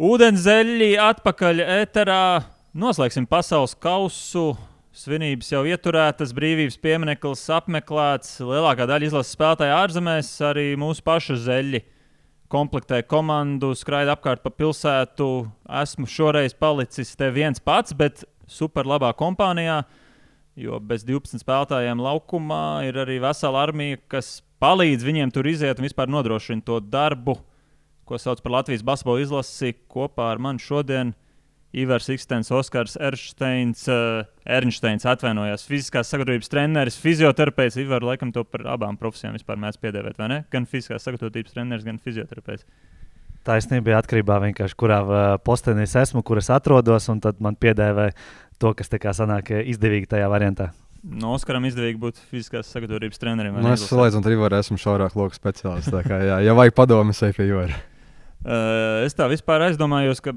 Ūdenzēļi atpakaļ ēterā. Noslēgsim pasaules kausu. Svinības jau ieturētas, brīvības piemineklis apmeklēts. Lielākā daļa izlases spēlētāju ārzemēs, arī mūsu pašu zeļi komplektē komandu, skraida apkārt pa pilsētu. Esmu šoreiz palicis te viens pats, bet super labā kompānijā. Jo bez 12 spēlētājiem laukumā ir arī vesela armija, kas palīdz viņiem tur iziet un vispār nodrošina to darbu, ko sauc par Latvijas basketbola izlasi. Kopā ar mani šodien Ivars Ikstens, Oskars Ernsteins, uh, Ernsteins atvainojās, fiziskās sagatavotības treneris, fizioterapeits. Ivar, laikam, to par abām profesijām vispār mēs piedēvēt, vai ne? Gan fiziskās sagatavotības treneris, gan fizioterapeits. Taisnība bija atkarībā no tā, kurā postenī es esmu, kur es atrodos, un tad man piedēvē to, kas sanāk izdevīgi tajā variantā. No Oskaram izdevīgi būt fiziskās sagatavotības trenerim. Nu, es salīdzinu ar Ivaru, esmu šaurāk loku speciālists. Kā, jā, ja vajag padomu, es eju pie Ivara. Uh, es tā vispār aizdomājos, ka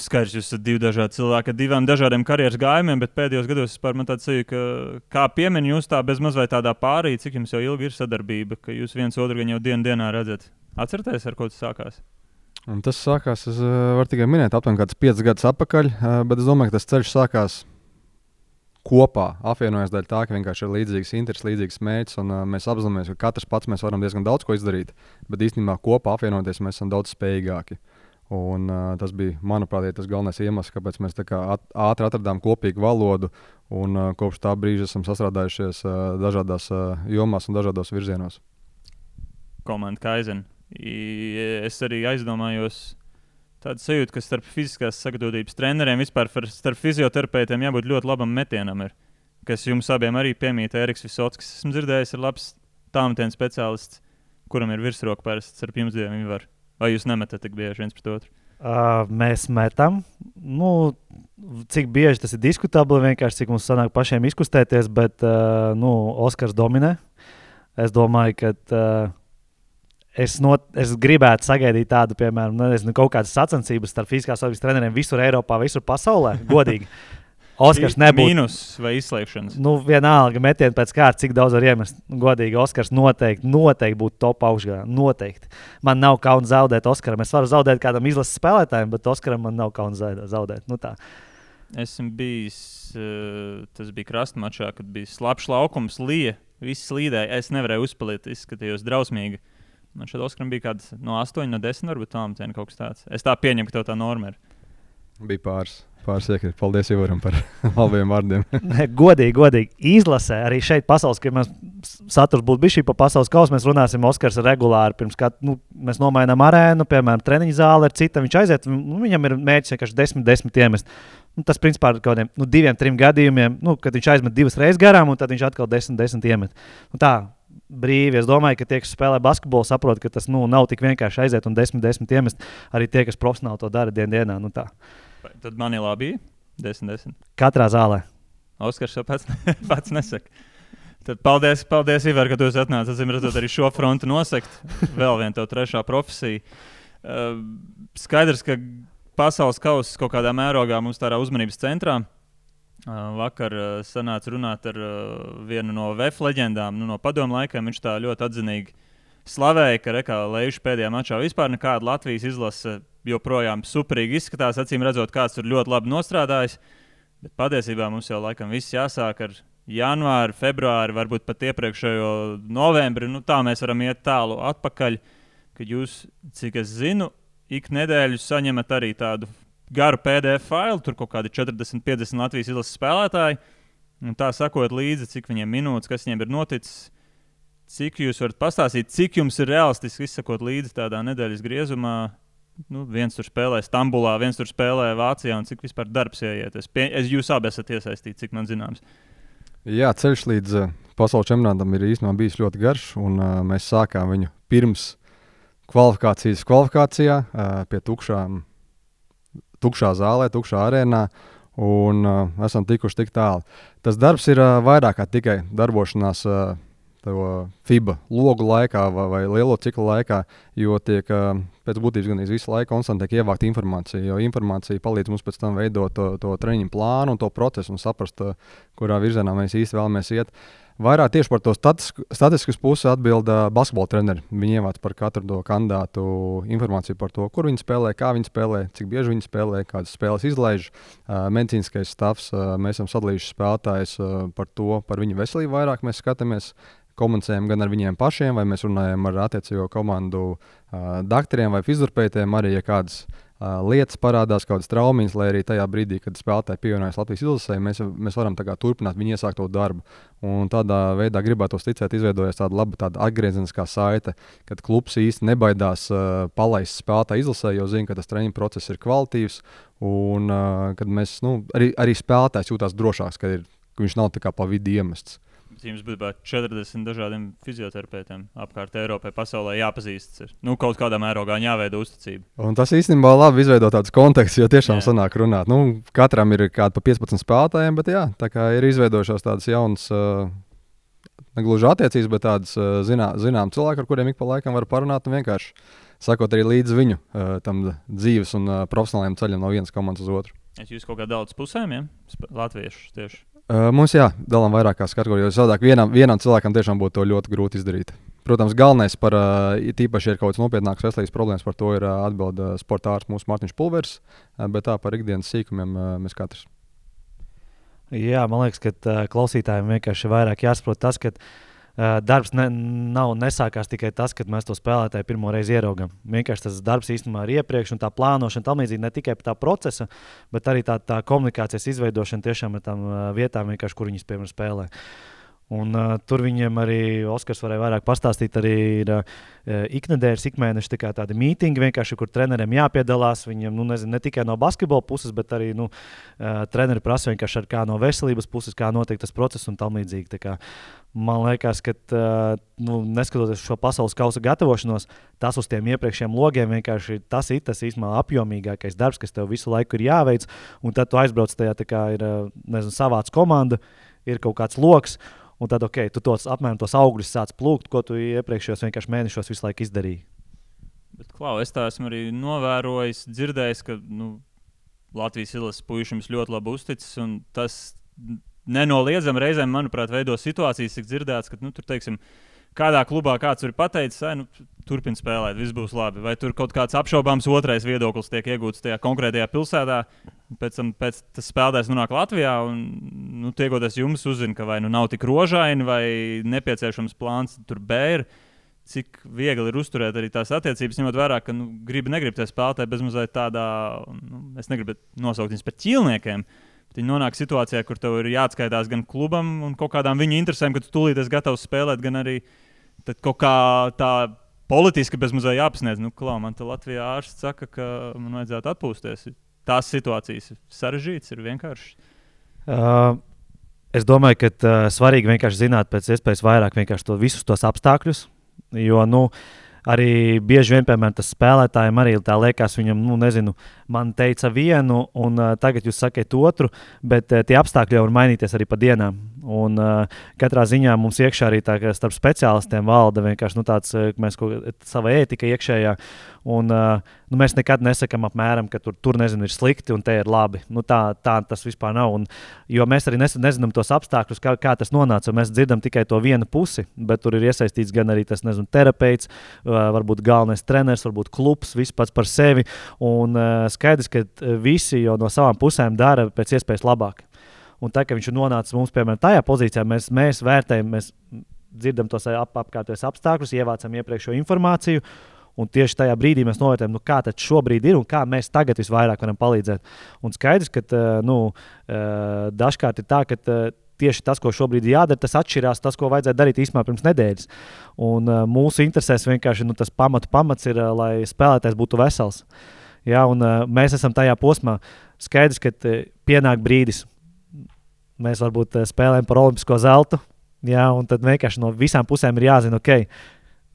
skaidrs, jūs esat divi dažādi cilvēki ar divām dažādiem karjeras gājumiem, bet pēdējos gados vispār man tāds sajūta, ka kā piemiņu jūs tā bezmaz vai tādā pārī, cik jums jau ilgi ir sadarbība, ka jūs viens otru gan jau dienu dienā redzat. Atcerieties, ar ko tas sākās? Un tas sākās, es varu tikai minēt, kāds piecus gadus atpakaļ, bet es domāju, ka tas ceļš sākās kopā apvienojas dēļ tā, ka vienkārši ir līdzīgs intereses, līdzīgs mērķis, un uh, mēs apzināmies, ka katrs pats mēs varam diezgan daudz ko izdarīt, bet īstenībā kopā apvienoties mēs esam daudz spējīgāki. Un, uh, tas bija, manuprāt, tas galvenais iemesls, kāpēc mēs kā at, ātri atradām kopīgu valodu. Un, uh, kopš tā brīža esam sastrādājušies uh, dažādās uh, jomās un dažādos virzienos. Komanda Kaizen. Es arī aizdomājos, tāda sajūta, ka starp fiziskās sagatavotības treneriem, vispār starp fizioterapeitiem jābūt ļoti labam metienam. Ir, kas jums abiem arī piemīt, Eriks Visots, esmu dzirdējis, ir labs tālmetienu speciālists, kuram ir virsroka parasti starp jums diviem. Vai jūs nemetat tik bieži viens pret otru? Uh, mēs metam. Nu, cik bieži tas ir diskutabli, vienkārši cik mums sanāk pašiem izkustēties, bet uh, nu, Oskars dominē. Es domāju, ka uh, Es, not, es gribētu sagaidīt tādu, piemēram, nu, nezinu, kaut kādas sacensības starp fiziskās atbildības treneriem visur Eiropā, visur pasaulē. Godīgi. Oskars nebūtu. Mīnus vai izslēgšanas. Nu, vienalga, metienu pēc kārtas, cik daudz var iemest. Godīgi, Oskars noteikti, noteikti būtu top augšgalā. Noteikti. Man nav kauns zaudēt Oskaram. Es varu zaudēt kādam izlases spēlētājam, bet Oskaram man nav kauns zaudēt. Nu, tā. Esmu bijis, uh, tas bija krastmačā, kad bija slapjš laukums, lija, viss slīdēja. Es nevarēju uzpaliet, izskatījos drausmīgi. Man šeit Oskaram bija kaut kāds no 8, no 10, varbūt tādu kaut kas tāds. Es tā pieņemu, ka tev tā norma ir. Bija pāris. Pāris iekrīt. Paldies Ivaram par labiem vārdiem. godīgi, godīgi. Izlasē arī šeit pasaules, ka mēs saturs būtu bijis šī pa pasaules kausa. Mēs runāsim Oskars regulāri. Pirms kā nu, mēs nomainām arēnu, piemēram, treniņu zāli ar citu. Viņš aiziet, nu, viņam ir mērķis vienkārši desmit, desmit iemest. Nu, tas, principā, ir kaut kādiem nu, diviem, trim gadījumiem, nu, kad viņš aizmet divas reizes garām, un tad viņš atkal desmit, desmit iemet. Nu, tā, brīvi. Es domāju, ka tie, kas spēlē basketbolu, saprot, ka tas nu, nav tik vienkārši aiziet un desmit, desmit iemest. Arī tie, kas profesionāli to dara dien dienā. Nu, tā. Tad man ir labi. 10, 10. Katrā zālē. Oskars jau pats, pats nesaka. Tad paldies, paldies Ivar, ka tu atnācis. Zinām, redzot, arī šo fronti nosegt. Vēl viena tev trešā profesija. Uh, skaidrs, ka pasaules kausa kaut kādā mērogā mums tādā uzmanības centrā. Vakar sanāca runāt ar vienu no VF leģendām, nu, no padomu laikiem. Viņš tā ļoti atzinīgi slavēja, ka Rekā Leiša pēdējā mačā vispār nekāda Latvijas izlase joprojām superīgi izskatās. Acīm redzot, kāds tur ļoti labi nostrādājis. Bet patiesībā mums jau laikam viss jāsāk ar janvāru, februāru, varbūt pat iepriekšējo novembri. Nu, tā mēs varam iet tālu atpakaļ, kad jūs, cik es zinu, ik nedēļu saņemat arī tādu garu PDF failu, tur kaut kādi 40, 50 Latvijas izlases spēlētāji. Un tā sakot līdzi, cik viņiem minūtes, kas viņiem ir noticis, cik jūs varat pastāstīt, cik jums ir realistiski izsakot līdzi tādā nedēļas griezumā. Nu, viens tur spēlē Stambulā, viens tur spēlē Vācijā, un cik vispār darbs ieiet. Es, pie, es jūs abi esat iesaistīti, cik man zināms. Jā, ceļš līdz uh, pasaules čempionātam ir īstenībā bijis ļoti garš, un uh, mēs sākām viņu pirms kvalifikācijas kvalifikācijā uh, pie tukšām tukšā zālē, tukšā arēnā. Un uh, esam tikuši tik tālu. Tas darbs ir uh, vairāk kā tikai darbošanās uh, FIBA logu laikā vai, vai lielo ciklu laikā, jo tiek uh, pēc būtības gan visu laiku konstantē tiek ievākta informācija, jo informācija palīdz mums pēc tam veidot to, to treniņu plānu un to procesu un saprast, uh, kurā virzienā mēs īsti vēlamies iet. Vairāk tieši par to statistikas pusi atbild uh, basketbola treneri. Viņi ievāc par katru kandidātu informāciju par to, kur viņi spēlē, kā viņi spēlē, cik bieži viņi spēlē, kādas spēles izlaiž. Uh, medicīniskais stāvs, uh, mēs esam sadalījuši spēlētājus uh, par to, par viņu veselību vairāk mēs skatāmies komunicējam gan ar viņiem pašiem, vai mēs runājam ar attiecīgo komandu uh, doktoriem vai fizioterapeitiem, arī ja kādas lietas parādās, kādas traumas, lai arī tajā brīdī, kad spēlētāji pievienojas Latvijas izlasē, mēs, mēs varam turpināt viņu iesākto darbu. Un tādā veidā gribētu ticēt, izveidojas tāda laba tāda atgriezeniskā saite, kad klubs īsti nebaidās uh, palaist spēlētāju izlasē, jo zina, ka tas treniņu process ir kvalitīvs. Un uh, kad mēs, nu, arī, arī spēlētājs jūtas drošāks, ka, ir, ka viņš nav tā kā pa vidu iemests. Jums būtu 40 dažādiem fizioterapeitiem apkārt Eiropai, pasaulē jāpazīstas. Nu, kaut kādā mērogā jāveido uzticība. Un tas īstenībā labi izveido tādus kontekstus, jo tiešām jā. sanāk runāt. Nu, katram ir kādi pa 15 spēlētājiem, bet jā, tā kā ir izveidojušās tādas jaunas. Uh, Negluži attiecības, bet tādas uh, zinā, zinām cilvēki, ar kuriem ik pa laikam var parunāt un vienkārši sakot arī līdz viņu uh, tam dzīves un uh, profesionālajiem ceļam no vienas komandas uz otru. Es jūs kaut kā daudz pusēm, ja? Latviešu tieši. Mums jā, dalām vairākās kategorijās. Savādāk vienam, vienam cilvēkam tiešām būtu ļoti grūti izdarīt. Protams, galvenais par, tīpaši, ja ir kaut kāds nopietnāks veselības problēmas, par to ir atbild uh, sporta ārsts mūsu Mārtiņš Pulvers, bet tā par ikdienas sīkumiem mēs katrs. Jā, man liekas, ka klausītājiem vienkārši vairāk jāsaprot tas, ka darbs ne, nav nesākās tikai tas, kad mēs to spēlētāju pirmo reizi ieraugām. Vienkārši tas darbs īstenībā ir iepriekš, un tā plānošana tam līdzīgi ne tikai tā procesa, bet arī tā, tā komunikācijas izveidošana tiešām ar tām vietām, kur viņas piemēram spēlē. Un, uh, tur viņiem arī Oskars varēja vairāk pastāstīt. Arī ir uh, iknedēļas, ikmēneša tā tādi mītīņi, kur treneriem jāpiedalās. Viņiem nu, nezinu, ne tikai no basketbola puses, bet arī nu, uh, treneri prasa vienkārši kā no veselības puses, kā notiek tas process un tam līdzīgi. Man liekas, ka nu, neskatoties uz šo pasaules kausa gatavošanos, tas uz tiem iepriekšējiem logiem vienkārši tas ir tas īstenībā apjomīgākais darbs, kas tev visu laiku ir jāveic. Un tad tu aizbrauc tajā, kā ir nezinu, savāds komanda, ir kaut kāds lokus. Un tad, ok, tu tos apmēram tos augļus sāc plūkt, ko tu iepriekšējos vienkārši mēnešos visu laiku izdarīji. Bet, klau, es tā esmu arī novērojis, dzirdējis, ka nu, Latvijas izlases puišiem ļoti labi uzticis. Tas nenoliedzami reizēm, manuprāt, veido situācijas, cik dzirdēts, ka nu, tur, teiksim, kādā klubā kāds ir pateicis, nu, turpiniet spēlēt, viss būs labi. Vai tur kaut kāds apšaubāms otrais viedoklis tiek iegūts tajā konkrētajā pilsētā, pēc tam pēc tas spēlētājs nonāk Latvijā un nu, tiekoties jums uzzina, ka vai nu nav tik rožaini, vai nepieciešams plāns tur bēr. Cik viegli ir uzturēt arī tās attiecības, ņemot vērā, ka nu, gribi, negribi tā spēlētāji bezmazliet tādā, nu, es negribu nosaukt viņus par ķīlniekiem, uh, Viņi nonāk situācijā, kur tev ir jāatskaitās gan klubam un kaut kādām viņu interesēm, ka tu tūlīt esi gatavs spēlēt, gan arī kaut kā tā politiski bezmazliet jāpasniedz. Nu, klā, man te Latvijā ārsts saka, ka man vajadzētu atpūsties. Tās situācijas ir sarežģītas, ir vienkārši. Uh, es domāju, ka uh, svarīgi vienkārši zināt pēc iespējas vairāk visus tos apstākļus. Jo, nu, arī bieži vien, piemēram, tas spēlētājiem arī tā liekas, viņam, nu, nezinu, man teica vienu, un uh, tagad jūs sakat otru, bet uh, tie apstākļi jau var mainīties arī pa dienām. Un, uh, katrā ziņā mums iekšā arī tā, starp speciālistiem valda vienkārši nu, tāds, mēs kaut kāda sava ētika iekšējā. Un, uh, nu, mēs nekad nesakām, apmēram, ka tur, tur nezinu, ir slikti un te ir labi. Nu, tā, tā tas vispār nav. Un, jo mēs arī nezinām tos apstākļus, kā, kā tas nonāca. Mēs dzirdam tikai to vienu pusi, bet tur ir iesaistīts gan arī tas nezinu, terapeits, uh, varbūt galvenais treneris, varbūt klubs, viss pats par sevi. Un uh, skaidrs, ka visi jau no savām pusēm dara pēc iespējas labāk. Un tā, ka viņš ir nonācis mums, piemēram, tajā pozīcijā, mēs, mēs vērtējam, mēs dzirdam tos ap, apkārtējos apstākļus, ievācam iepriekšējo informāciju. Un tieši tajā brīdī mēs novērtējam, nu, kā tas šobrīd ir un kā mēs tagad visvairāk varam palīdzēt. Un skaidrs, ka nu, dažkārt ir tā, ka tieši tas, ko šobrīd jādara, tas atšķirās no tas, ko vajadzēja darīt īstenībā pirms nedēļas. Un, uh, mūsu interesēs vienkārši nu, tas pamatu pamats ir, uh, lai spēlētājs būtu vesels. Ja, un, uh, mēs esam tajā posmā. Skaidrs, ka uh, pienāk brīdis, mēs varbūt eh, spēlējam par olimpisko zeltu. Jā, un tad vienkārši no visām pusēm ir jāzina, ok,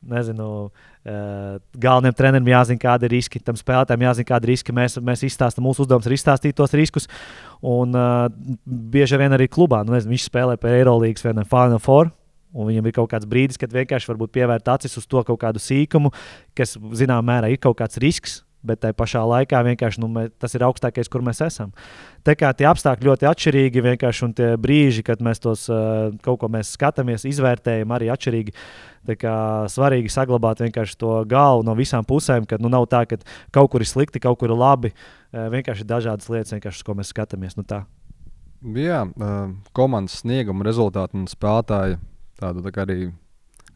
nezinu, uh, galvenajam trenerim jāzina, kādi ir riski, tam spēlētājam jāzina, kādi ir riski. Mēs, mēs izstāstām, mūsu uzdevums ir izstāstīt tos riskus. Un uh, bieži vien arī klubā, nu, nezinu, viņš spēlē par Eirolandes vai Final Four. Un viņam ir kaut kāds brīdis, kad vienkārši pievērt acis uz to kaut kādu sīkumu, kas zināmā mērā ir kaut kāds risks, bet tajā pašā laikā vienkārši nu, mē, tas ir augstākais, kur mēs esam. Tā kā tie apstākļi ļoti atšķirīgi, vienkārši un tie brīži, kad mēs tos kaut ko mēs skatāmies, izvērtējam, arī atšķirīgi. Tā kā svarīgi saglabāt to galvu no visām pusēm, ka nu, nav tā, ka kaut kur ir slikti, kaut kur ir labi. Vienkārši ir dažādas lietas, uz ko mēs skatāmies. Nu, tā. Jā, komandas snieguma rezultāti un spēlētāji tādu tā arī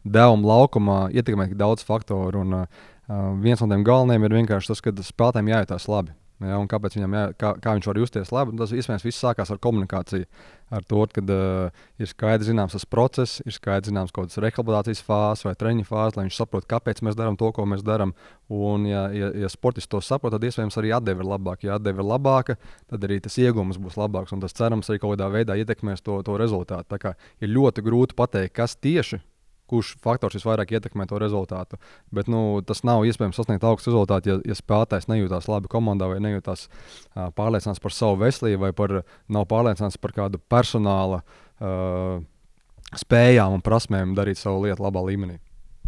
devumu laukumā ietekmē daudz faktoru. Un, uh, Uh, viens no tiem galvenajiem ir vienkārši tas, ka spēlētājiem jājūtas labi. Ja, kāpēc viņam jā, kā, kā viņš var justies labi? Tas iespējams viss sākās ar komunikāciju. Ar to, ka uh, ir skaidrs zināms tas process, ir skaidrs zināms kaut kādas rehabilitācijas fāzes vai treniņa fāzes, lai viņš saprotu, kāpēc mēs darām to, ko mēs darām. Un, ja, ja, ja sportists to saprot, tad iespējams arī atdeve ir labāka. Ja atdeve ir labāka, tad arī tas iegūms būs labāks. Un tas cerams arī kaut kādā veidā ietekmēs to, to rezultātu. Tā kā ir ļoti grūti pateikt, kas tieši kurš faktors visvairāk ietekmē to rezultātu. Bet nu, tas nav iespējams sasniegt augstu rezultātu, ja, ja spēlētājs nejūtās labi komandā vai nejūtās uh, pārliecināts par savu veselību vai par, nav pārliecināts par kādu personāla uh, spējām un prasmēm darīt savu lietu labā līmenī.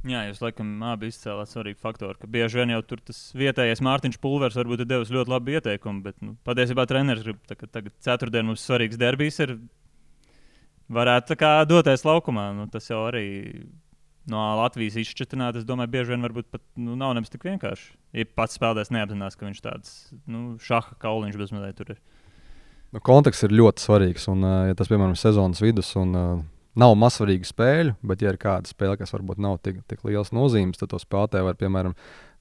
Jā, jūs laikam abi izcēlāt svarīgu faktoru, ka bieži vien jau tur tas vietējais Mārtiņš Pulvers varbūt ir devis ļoti labu ieteikumu, bet nu, patiesībā treneris grib, ka tagad ceturtdien mums svarīgs derbijs ir varētu doties laukumā. Nu, tas jau arī no Latvijas izšķirtināt, es domāju, bieži vien varbūt pat nu, nav nemaz tik vienkārši. Ja pats spēlētājs neapzinās, ka viņš tāds nu, šaha kauliņš bezmazliet tur ir. Nu, konteksts ir ļoti svarīgs. Un, ja tas, piemēram, ir sezonas vidus un uh, nav mazsvarīgu spēļu, bet, ja ir kāda spēle, kas varbūt nav tik, tik liels nozīmes, tad to spēlētāju var, piemēram,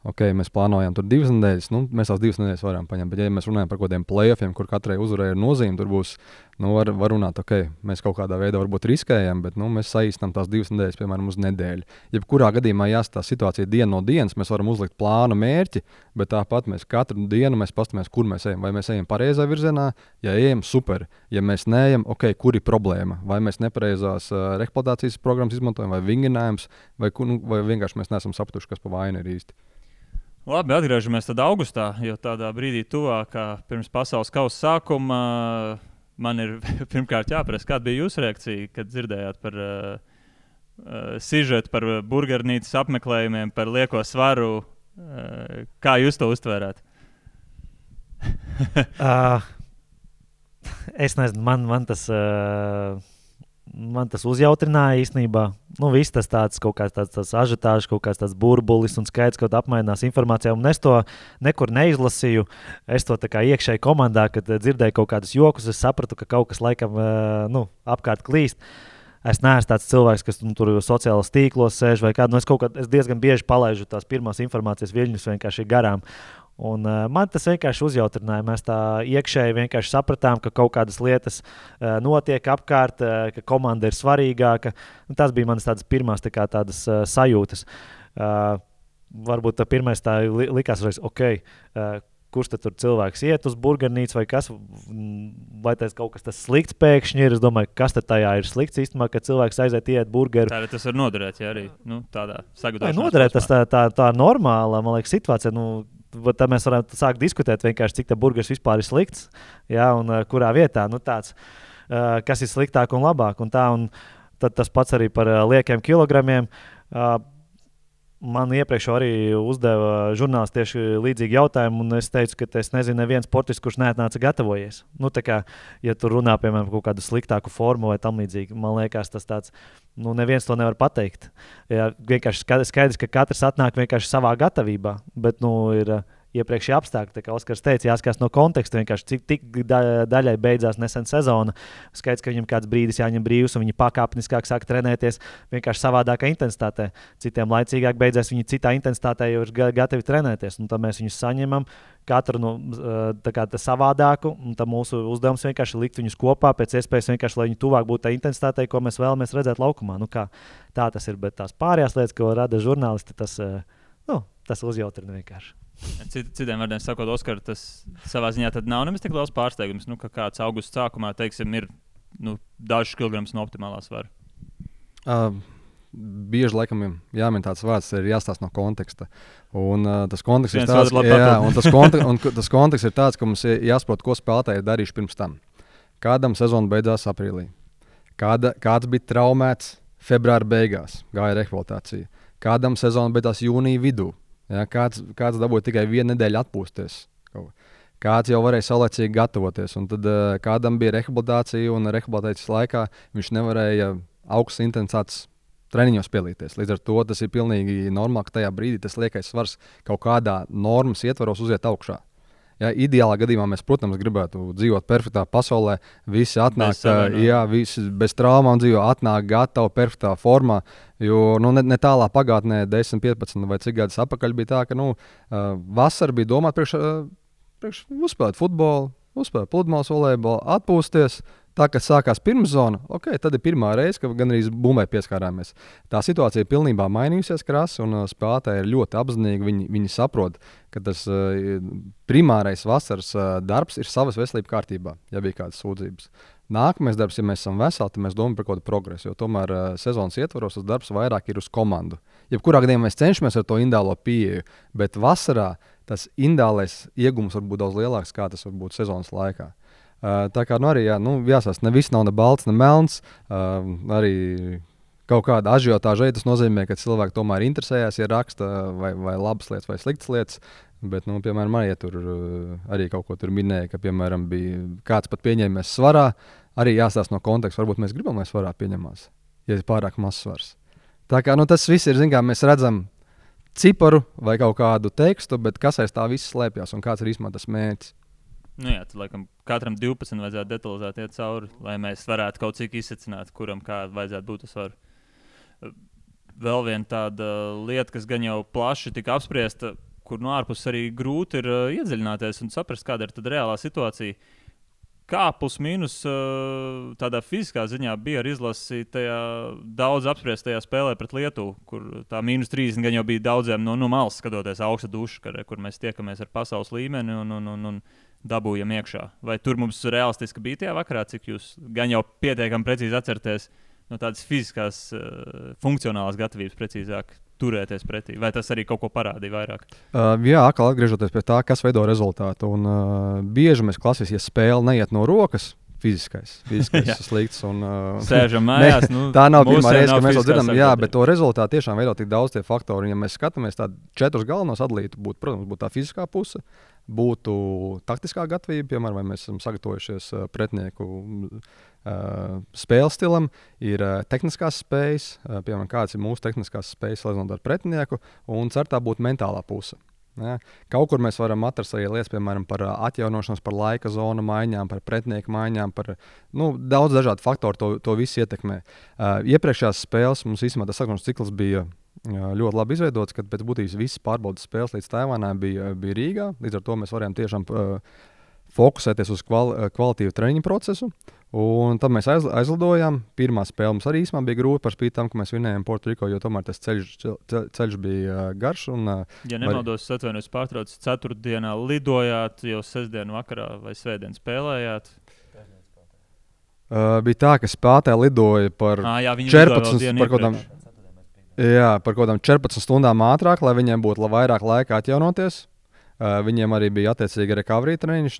ok, mēs plānojam tur divas nedēļas, nu, mēs tās divas nedēļas varam paņemt. Bet, ja mēs runājam par kaut kādiem playoffiem, kur katrai uzvarai ir nozīme, tur būs, nu, var, var runāt, ok, mēs kaut kādā veidā varbūt riskējam, bet nu, mēs saīstam tās divas nedēļas, piemēram, uz nedēļu. Jebkurā gadījumā jāstāsta situācija diena no dienas, mēs varam uzlikt plānu mērķi, bet tāpat mēs katru dienu paskatāmies, kur mēs ejam. Vai mēs ejam pareizā virzienā, ja ejam super, ja mēs neejam, ok, kur ir problēma, vai mēs nepareizās uh, reklamācijas programmas izmantojam, vai vingrinājums, vai, nu, vai vienkārši mēs neesam sapratuši, kas pa vainu ir īsti. Labi, atgriežamies tad augustā, jo tādā brīdī, tuvāk pirms pasaules kausa sākuma, man ir pirmkārt jāprasa, kāda bija jūsu reakcija, kad dzirdējāt par uh, sižetu, par burgernīcas apmeklējumiem, par lieko svaru. Uh, kā jūs to uztvērāt? uh, es nezinu, man, man tas. Uh man tas uzjautrināja īstenībā. Nu, viss tas tāds kaut kāds tāds, tāds ažitāžs, kaut kāds tāds burbulis un skaidrs, ka apmainās informācijā. Un es to nekur neizlasīju. Es to kā iekšēji komandā, kad dzirdēju kaut kādus jokus, es sapratu, ka kaut kas laikam nu, apkārt klīst. Es neesmu tāds cilvēks, kas nu, tur sociālajos tīklos sēž vai kādā. Nu, es, kā, es diezgan bieži palaidu tās pirmās informācijas viļņus vienkārši garām. Un, uh, man tas vienkārši uzjautrināja. Mēs tā iekšēji vienkārši sapratām, ka kaut kādas lietas uh, notiek apkārt, uh, ka komanda ir svarīgāka. Un tas bija manas pirmās tā kā, tādas, uh, sajūtas. Uh, varbūt tā pirmā tā li likās, ka ok. Uh, kurš tad tur cilvēks iet uz burbuļsaktas, vai kas, vai tas kaut kas slikts pēkšņi ir. Es domāju, kas tajā ir slikts īstenībā, ka cilvēks aiziet iet burgeru. Tā tas var noderēt, ja arī nu, tādā sagatavošanā. Noderēt, tas tā, tā, tā normāla, man liekas, situācija. Nu, tad mēs varam sākt diskutēt, cik tā burgeris vispār ir slikts, ja, un uh, kurā vietā nu, tāds, uh, kas ir sliktāk un labāk. Un tā, un tas pats arī par uh, liekiem kilogramiem. Uh, Man iepriekš arī uzdeva žurnālists tieši līdzīgu jautājumu, un es teicu, ka es nezinu, neviens sportists, kurš neatnāca gatavojies. Nu, kā, ja tur runā piemēram par kaut kādu sliktāku formu vai tam līdzīgi, man liekas, tas tāds, nu, neviens to nevar pateikt. Ja, vienkārši skaidrs, ka katrs atnāk vienkārši savā gatavībā, bet, nu, ir iepriekšējie apstākļi. Kā Oskars teica, jāskatās no konteksta, cik tik da daļai beidzās nesen sezona. Skaidrs, ka viņam kāds brīdis jāņem brīvs, un viņi pakāpeniskāk sāk trenēties vienkārši savādākā intensitātē. Citiem laicīgāk beidzās, viņi citā intensitātē jau ir gatavi trenēties. Tad mēs viņus saņemam, katru no kā, savādāku. Mūsu uzdevums vienkārši likt viņus kopā, pēc iespējas vienkārši, lai viņi tuvāk būtu tai intensitātei, ko mēs vēlamies redzēt laukumā. Nu, kā, tā tas ir, bet tās pārējās lietas, ko rada žurnālisti, tas, nu, tas uzjautrina vienkārši. Cit, citiem vārdiem sakot, Oskar, tas savā ziņā nav nemaz tik liels pārsteigums, nu, ka kāds augusts sākumā, teiksim, ir nu, dažs kilograms no optimālā svara. Uh, bieži laikam jāmin tāds vārds, ir jāstāsta no konteksta. Un, uh, tas konteksts ir tāds, ka, jā, tas, kontek un, tas konteksts ir tāds, ka mums jāsaprot, ko spēlētāji ir darījuši pirms tam. Kādam sezona beidzās aprīlī, Kāda, kāds bija traumēts februāra beigās gāja rehabilitācija. Kādam sezona beidzās jūnija vidū. Ja, kāds, kāds dabūja tikai vienu nedēļu atpūsties. Kāds jau varēja saulēcīgi gatavoties. Un tad uh, kādam bija rehabilitācija, un rehabilitācijas laikā viņš nevarēja augstas intensitātes treniņos pielīties. Līdz ar to tas ir pilnīgi normāli, ka tajā brīdī tas liekais svars kaut kādā normas ietvaros uziet augšā. Ja, ideālā gadījumā mēs, protams, gribētu dzīvot perfektā pasaulē. Visi atnāk, bez, jā, visi bez traumām dzīvo, atnāk gatavi, perfektā formā. Jo nu, ne, ne tālā pagātnē, 10, 15 vai cik gadus atpakaļ, bija tā, ka nu, vasara bija domāta priekš, priekš uzspēlēt futbolu, uzspēlēt pludmales volejbolu, atpūsties. Tā kā sākās pirmszona, okay, tad ir pirmā reize, kad gan arī bumbē pieskārāmies. Tā situācija ir pilnībā mainījusies, krāsa, un uh, spēlētāji ir ļoti apzinīgi. Viņi, viņi saprot, ka tas uh, primārais vasaras uh, darbs ir savas veselības kārtībā, ja bija kādas sūdzības. Nākamais darbs, ja mēs esam veseli, tad mēs domājam par kaut kādu progresu. Jo tomēr sezonas ietvaros tas darbs vairāk ir uz komandu. Jebkurā gadījumā mēs cenšamies ar to indālo pieeju, bet vasarā tas indālais iegums var būt daudz lielāks, kā tas var būt sezonas laikā. Tā kā nu, arī jā, nu, jāsaka, ne viss nav ne balts, ne melns. Arī kaut kāda ažiotāža, tas nozīmē, ka cilvēki tomēr interesējas, ja raksta vai, vai labas lietas, vai sliktas lietas. Bet, nu, piemēram, Marija tur arī kaut ko minēja, ka, piemēram, bija kāds pat pieņēmies svarā. Arī jāstāsta no konteksta. Varbūt mēs gribam, lai svarā pieņemās, ja ir pārāk mazs svars. Tā kā nu, tas viss ir, kā mēs redzam, ciparu vai kaut kādu tekstu, bet kas aiz tā viss slēpjas un kāds ir īstenībā tas mērķis. Nu jā, tad laikam katram 12 vajadzētu detalizēt iet cauri, lai mēs varētu kaut cik izsacināt, kuram kāda vajadzētu būt tas var. Vēl viena tāda lieta, kas gan jau plaši tika apspriesta, kur no ārpuses arī grūti ir uh, iedziļināties un saprast, kāda ir reālā situācija. Kā plus mīnus uh, tādā fiziskā ziņā bija ar izlasi tajā daudz apspriestajā spēlē pret Lietuvu, kur tā mīnus 30 gan jau bija daudziem no, no malas skatoties augsta duša, kur mēs tiekamies ar pasaules līmeni. Un, un, un, un, dabūjam iekšā. Vai tur mums realistiski bija tajā vakarā, cik jūs gan jau pietiekami precīzi atceraties no tādas fiziskās, uh, funkcionālās gatavības, precīzāk turēties pretī? Vai tas arī kaut ko parādīja vairāk? Uh, jā, atkal atgriežoties pie tā, kas veido rezultātu. Un, uh, bieži mēs klasiski, ja spēle neiet no rokas, fiziskais. Fiziskais ir slikts. Un, uh, Sēžam mājās. Nu, tā nav pirmā reize, kad mēs to dzirdam. Jā, bet to rezultātu tiešām veido tik daudz tie faktori. Un, ja mēs skatāmies tādus četrus galvenos atlītus, būtu, protams, būtu tā fiziskā puse, būtu taktiskā gatavība, piemēram, vai mēs esam sagatavojušies uh, pretinieku uh, spēles stilam, ir uh, tehniskās spējas, piemēram, kādas ir mūsu tehniskās spējas, zinātu ar pretinieku, un certā būtu mentālā puse. Ja? Kaut kur mēs varam atrast arī lietas, piemēram, par atjaunošanos, par laika zonu maiņām, par pretinieku maiņām, par nu, daudz dažādu faktoru. To, to visu ietekmē. Uh, iepriekšējās spēles mums īstenībā tas sarunas cikls bija ļoti labi izveidots, kad pēc būtības visas pārbaudas spēles līdz Taivānai bija, bija Rīgā. Līdz ar to mēs varējām tiešām uh, fokusēties uz kval, kvalitīvu treniņu procesu. Un tad mēs aiz, aizlidojām. Pirmā spēle mums arī īstenībā bija grūta par spīti tam, ka mēs vinējām Puertoriko, jo tomēr tas ceļš, ceļš bija garš. Un, ja nemaldos, var... atvainojos, pārtraucis ceturtdienā lidojāt, jau sestdienas vakarā vai svētdien spēlējāt. Uh, bija tā, ka spēlētāji lidoja par ah, jā, 14, par kaut kādām Jā, par kaut kādām 14 stundām ātrāk, lai viņiem būtu vairāk laika atjaunoties. Viņiem arī bija attiecīgi recovery treniņš.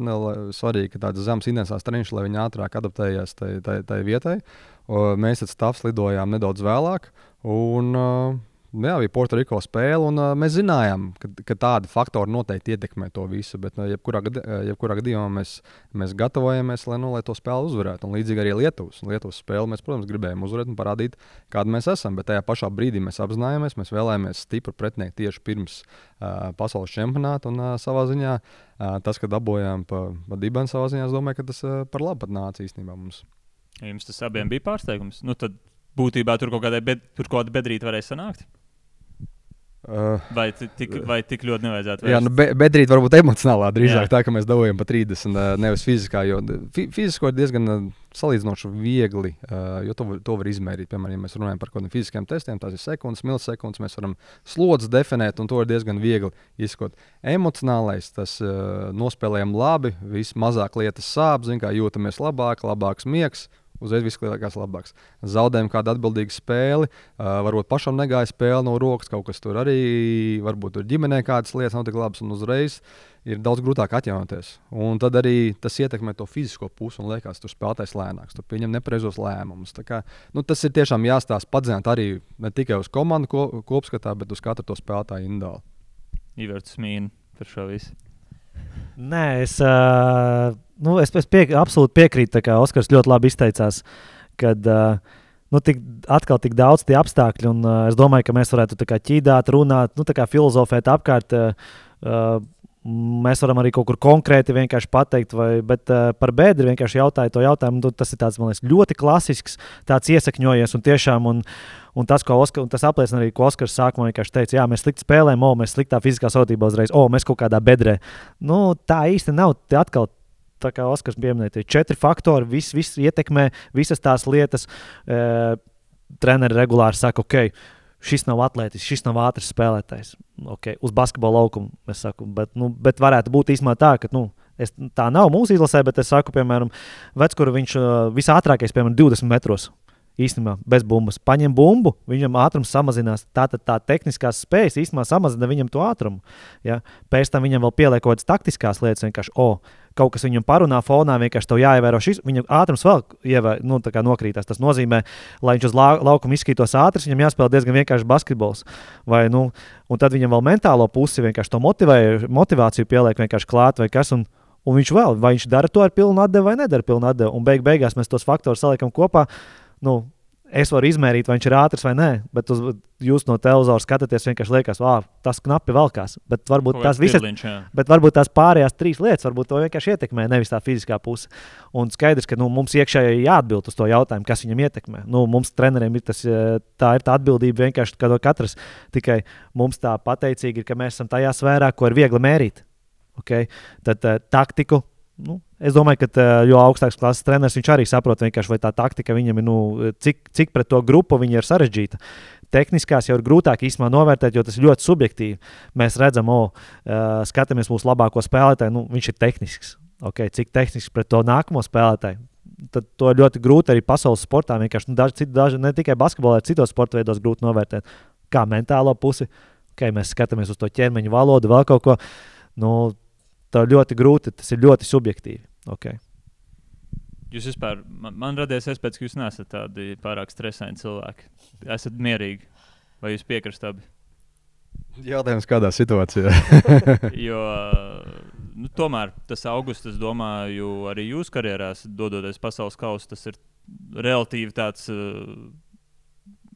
Svarīgi, ka tāds zemes intensās treniņš, lai viņi ātrāk adaptējās tai, tai, tai vietai. Mēs tad stāvs lidojām nedaudz vēlāk. Un, uh, jā, bija Puertoriko spēle, un uh, mēs zinājām, ka, ka tādi faktori noteikti ietekmē to visu. Bet, uh, jebkurā, gadi, jebkurā gadījumā mēs, mēs gatavojamies, lai, nu, lai to spēli uzvarētu. Un līdzīgi arī Lietuvas. Lietuvas spēli mēs, protams, gribējām uzvarēt un parādīt, kāda mēs esam. Bet tajā pašā brīdī mēs apzinājāmies, mēs vēlējāmies stipru pretinieku tieši pirms uh, pasaules čempionāta. Un uh, savā ziņā uh, tas, ka dabūjām pa, pa dibenu, savā ziņā, es domāju, ka tas uh, par labu nāca īstenībā mums. Jums tas abiem bija pārsteigums. Nu, tad būtībā tur kaut kāda, bed, tur kaut kāda bedrīte varēja sanākt. Uh, vai, tik, vai tik ļoti nevajadzētu? Vērst? Jā, nu, be, bedrīt varbūt emocionālā drīzāk jā. tā, ka mēs dabūjam pa 30, uh, nevis fiziskā. Jo fi, fizisko ir diezgan salīdzinoši viegli, jo to, to var izmērīt. Piemēram, ja mēs runājam par kaut kādiem fiziskiem testiem, tās ir sekundes, milisekundes, mēs varam slodzes definēt, un to ir diezgan viegli izskot. Emocionālais, tas nospēlējam labi, viss mazāk lietas sāp, zin, kā jūtamies labāk, labāks miegs Uzreiz viss liekas labāks. Zaudējam kādu atbildīgu spēli, uh, varbūt pašam negāja spēle no rokas, kaut kas tur arī, varbūt tur ģimenē kādas lietas nav tik labas, un uzreiz ir daudz grūtāk atjaunoties. Un tad arī tas ietekmē to fizisko pusi, un liekas, tur spēlētājs lēnāks, tur pieņem nepareizos lēmumus. Kā, nu, tas ir tiešām jāstāsta padzināt arī ne tikai uz komandu ko, kopskatā, bet uz katru to spēlētāju individuāli. Iverts mīna par šo visu. Nē, es, uh, nu, es, es pie, absolūti piekrītu, kā Oskars ļoti labi izteicās, kad uh, nu, tik, atkal tik daudz tie apstākļi, un uh, es domāju, ka mēs varētu ķīdāt, runāt, nu, filozofēt apkārt. Uh, Mēs varam arī kaut kur konkrēti vienkārši pateikt, vai, bet uh, par bēdri vienkārši jautāju to jautājumu. Nu, tas ir tāds, liekas, ļoti klasisks, tāds iesakņojies un tiešām. Un, Un tas, Oskar, un tas apliecina arī, ko Oskars sākumā vienkārši teica, jā, mēs slikti spēlējam, o, mēs sliktā fiziskā sautībā uzreiz, o, mēs kaut kādā bedrē. Nu, tā īsti nav. Te atkal tā kā Oskars pieminēja, tie četri faktori, viss vis ietekmē visas tās lietas. E, treneri regulāri saka, ok, šis nav atlētis, šis nav ātrs spēlētājs. Okay, uz basketbola laukuma es saku, bet, nu, bet varētu būt īstenībā tā, ka. Nu, Es, tā nav mūsu izlasē, bet es saku, piemēram, vec, kur viņš uh, visātrākais, piemēram, 20 metros īstenībā bez bumbas. Paņem bumbu, viņam ātrums samazinās. Tātad tā tehniskās spējas īstenībā samazina viņam to ātrumu. Ja? Pēc tam viņam vēl pieliek kaut kādas taktiskās lietas, vienkārši, oh, kaut kas viņam parunā fonā, vienkārši tev jāievēro šis. Viņa ātrums vēl ievē, nu, nokrītās. Tas nozīmē, lai viņš uz lau laukuma izskatītos ātrs, viņam jāspēlē diezgan vienkārši basketbols. Vai, nu, un tad viņam vēl mentālo pusi vienkārši to motivē, motivāciju pieliek vienkārši klāt vai kas. Un, un viņš vēl, vai viņš dara to ar pilnu atdevi vai nedara pilnu atdevi. Un beig beigās mēs tos faktorus saliekam kopā nu, es varu izmērīt, vai viņš ir ātrs vai nē, bet uz, jūs no televizora skatāties, vienkārši liekas, wow, tas knapi velkās. Bet varbūt, tās visas, bet varbūt tās pārējās trīs lietas varbūt to vienkārši ietekmē, nevis tā fiziskā puse. Un skaidrs, ka nu, mums iekšēji jāatbild uz to jautājumu, kas viņam ietekmē. Nu, mums treneriem ir tas, eh, tā ir tā atbildība vienkārši katrs. Tikai mums tā pateicīgi ir, ka mēs esam tajā sfērā, ko ir viegli mērīt. Okay? Tad uh, taktiku nu, es domāju, ka jo augstāks klases treneris viņš arī saprot, vai tā taktika viņam ir, nu, cik, cik pret to grupu viņa ir sarežģīta. Tehniskās jau ir grūtāk īstenībā novērtēt, jo tas ir ļoti subjektīvi. Mēs redzam, o, skatāmies mūsu labāko spēlētāju, nu, viņš ir tehnisks. Okay, cik tehnisks pret to nākamo spēlētāju. Tad to ir ļoti grūti arī pasaules sportā. Vienkārši nu, daži, daži, ne tikai basketbolā, bet citos sporta veidos grūti novērtēt. Kā mentālo pusi, okay, mēs skatāmies uz to ķermeņa valodu, vēl kaut ko. Nu, tā ļoti grūti, tas ir ļoti subjektīvi. Okay. Jūs vispār, man, man radies iespējas, ka jūs neesat tādi pārāk stresaini cilvēki. Esat mierīgi. Vai jūs piekrītat abi? Jautājums, kādā situācijā? jo, nu, tomēr tas augusts, es domāju, arī jūsu karjerā, dodoties pasaules kausā, tas ir relatīvi tāds uh,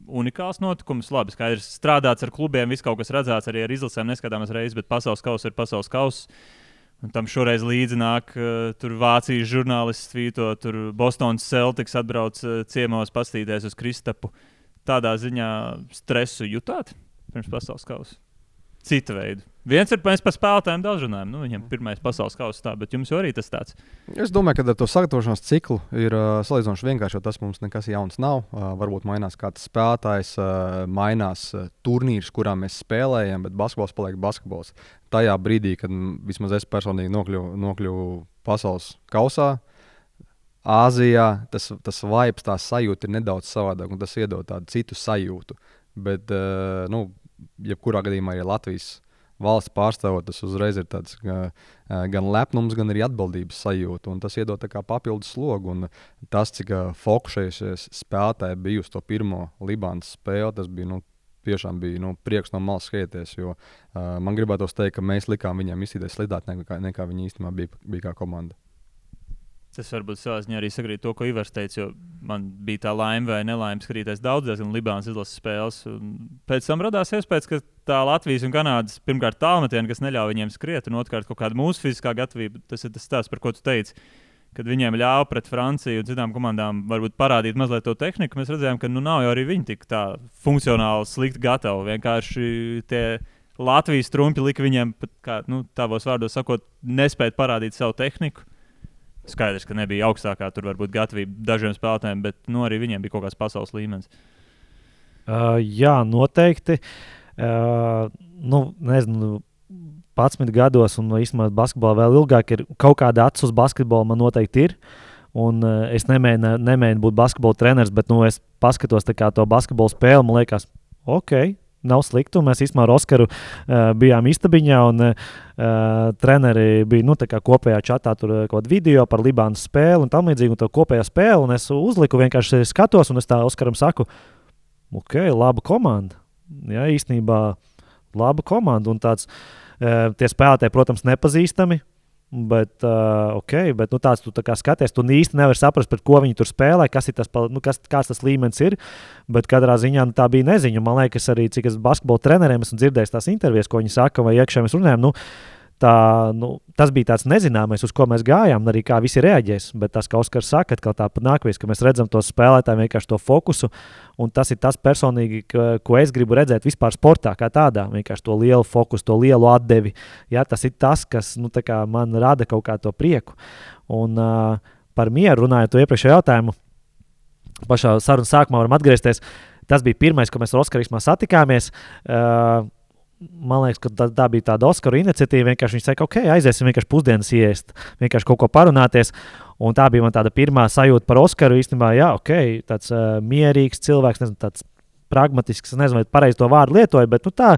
unikāls notikums. Labi, skaidrs, strādāts ar klubiem, viss kaut kas redzēts, arī ar izlasēm neskatāmies reizes, bet pasaules kausa ir pasaules kausa. Un tam šoreiz līdzi nāk uh, Vācijas žurnālists, tvīto, tur Bostonas Celtics atbrauc uh, ciemos pastīties uz Kristapu. Tādā ziņā stresu jutāt pirms pasaules kausa. Cita veida. Viens ir mēs par spēlētājiem daudz runājam. Nu, viņam pirmais pasaules kausa tā, bet jums arī tas tāds. Es domāju, ka ar to sagatavošanās ciklu ir uh, salīdzinoši vienkārši, jo tas mums nekas jauns nav. Uh, varbūt mainās kāds spēlētājs, uh, mainās uh, turnīrs, kurā mēs spēlējam, bet basketbols paliek basketbols. Tajā brīdī, kad vismaz es personīgi nokļuvu, nokļuvu pasaules kausā, Āzijā tas, tas vibes, tā sajūta ir nedaudz savādāk, un tas iedod tādu citu sajūtu. Bet, uh, nu, jebkurā gadījumā arī Latvijas valsts pārstāvot, tas uzreiz ir tāds gan, gan lepnums, gan arī atbildības sajūta. Tas iedod papildus slogu. Un tas, cik fokusējušies spēlētāji bija uz to pirmo Libānas spēli, tas bija. Nu, Tiešām bija nu, prieks no malas skatīties, jo uh, man gribētos teikt, ka mēs likām viņiem izsīties slidāk, nekā, nekā viņi īstenībā bija, bija kā komanda. Tas varbūt savā ziņā arī sakrīt to, ko Ivars teica, man bija tā laime vai nelaime skatīties daudzas gan Libānas izlases spēles. Pēc tam radās iespējas, ka tā Latvijas un Kanādas pirmkārt tālmetiena, kas neļauj viņiem skriet, un otrkārt kaut kāda mūsu fiziskā gatavība, tas ir tas stāsts, par ko tu teici. Kad viņiem ļāva pret Franciju un citām komandām varbūt parādīt mazliet to tehniku, mēs redzējām, ka nu, nav jau arī viņi tik tā funkcionāli slikti gatavi. Vienkārši tie Latvijas trumpi lika viņiem, pat, kā nu, tavos vārdos sakot, nespēt parādīt savu tehniku Skaidrs, ka nebija augstākā tur varbūt gatavība dažiem spēlētājiem, bet nu, arī viņiem bija kaut kāds pasaules līmenis. Uh, jā, noteikti. Uh, nu, nezinu, 11 gados, un īstenībā basketbolā vēl ilgāk, ir kaut kāda acis uz basketbolu man noteikti ir. Un, uh, es nemēģinu, nemēģinu būt basketbola treneris, bet nu, es paskatos to basketbola spēli. Man liekas, ok, nav slikti. Mēs īstenībā ar Oskaru uh, bijām istabiņā, un uh, treneri bija nu, kopējā čatā tur kaut kāda video par Libānas spēli un tam līdzīgi, un to kopējā spēli. Un es uzliku, vienkārši skatos, un es tā Oskaram saku, ok, laba komanda. Jā, īstenībā laba komanda. Un tāds, uh, tie spēlētāji, protams, nepazīstami. Bet, uh, okay, bet nu, tāds tu tā skaties, tu īsti nevari saprast, par ko viņi tur spēlē, kas ir tas, nu, kas, kāds tas līmenis ir. Bet katrā ziņā nu, tā bija neziņa. Man liekas, arī cik es basketbola treneriem esmu dzirdējis tās intervijas, ko viņi saka, vai iekšā mēs runājam. Nu, tā, nu, tas bija tāds nezināmais, uz ko mēs gājām, un arī kā visi reaģēs. Bet tas, kā Oskars saka, ka tā nākamais, ka mēs redzam to spēlētāju vienkārši to fokusu, un tas ir tas personīgi, ka, ko es gribu redzēt vispār sportā, kā tādā. Vienkārši to lielu fokusu, to lielu atdevi. Ja, tas ir tas, kas nu, man rada kaut kādu prieku. Un uh, par mieru runājot, to iepriekšējo jautājumu, pašā sarunas sākumā varam atgriezties. Tas bija pirmais, ko mēs ar Oskaru satikāmies. Uh, man liekas, ka tā, tā bija tāda Oskara iniciatīva. Vienkārši viņš teica, ok, aiziesim vienkārši pusdienas iest, vienkārši kaut ko parunāties. Un tā bija man tāda pirmā sajūta par Oskaru. Īstenībā, jā, ok, tāds uh, mierīgs cilvēks, nezinu, tāds pragmatisks, nezinu, vai pareizi to vārdu lietoju, bet nu, tā,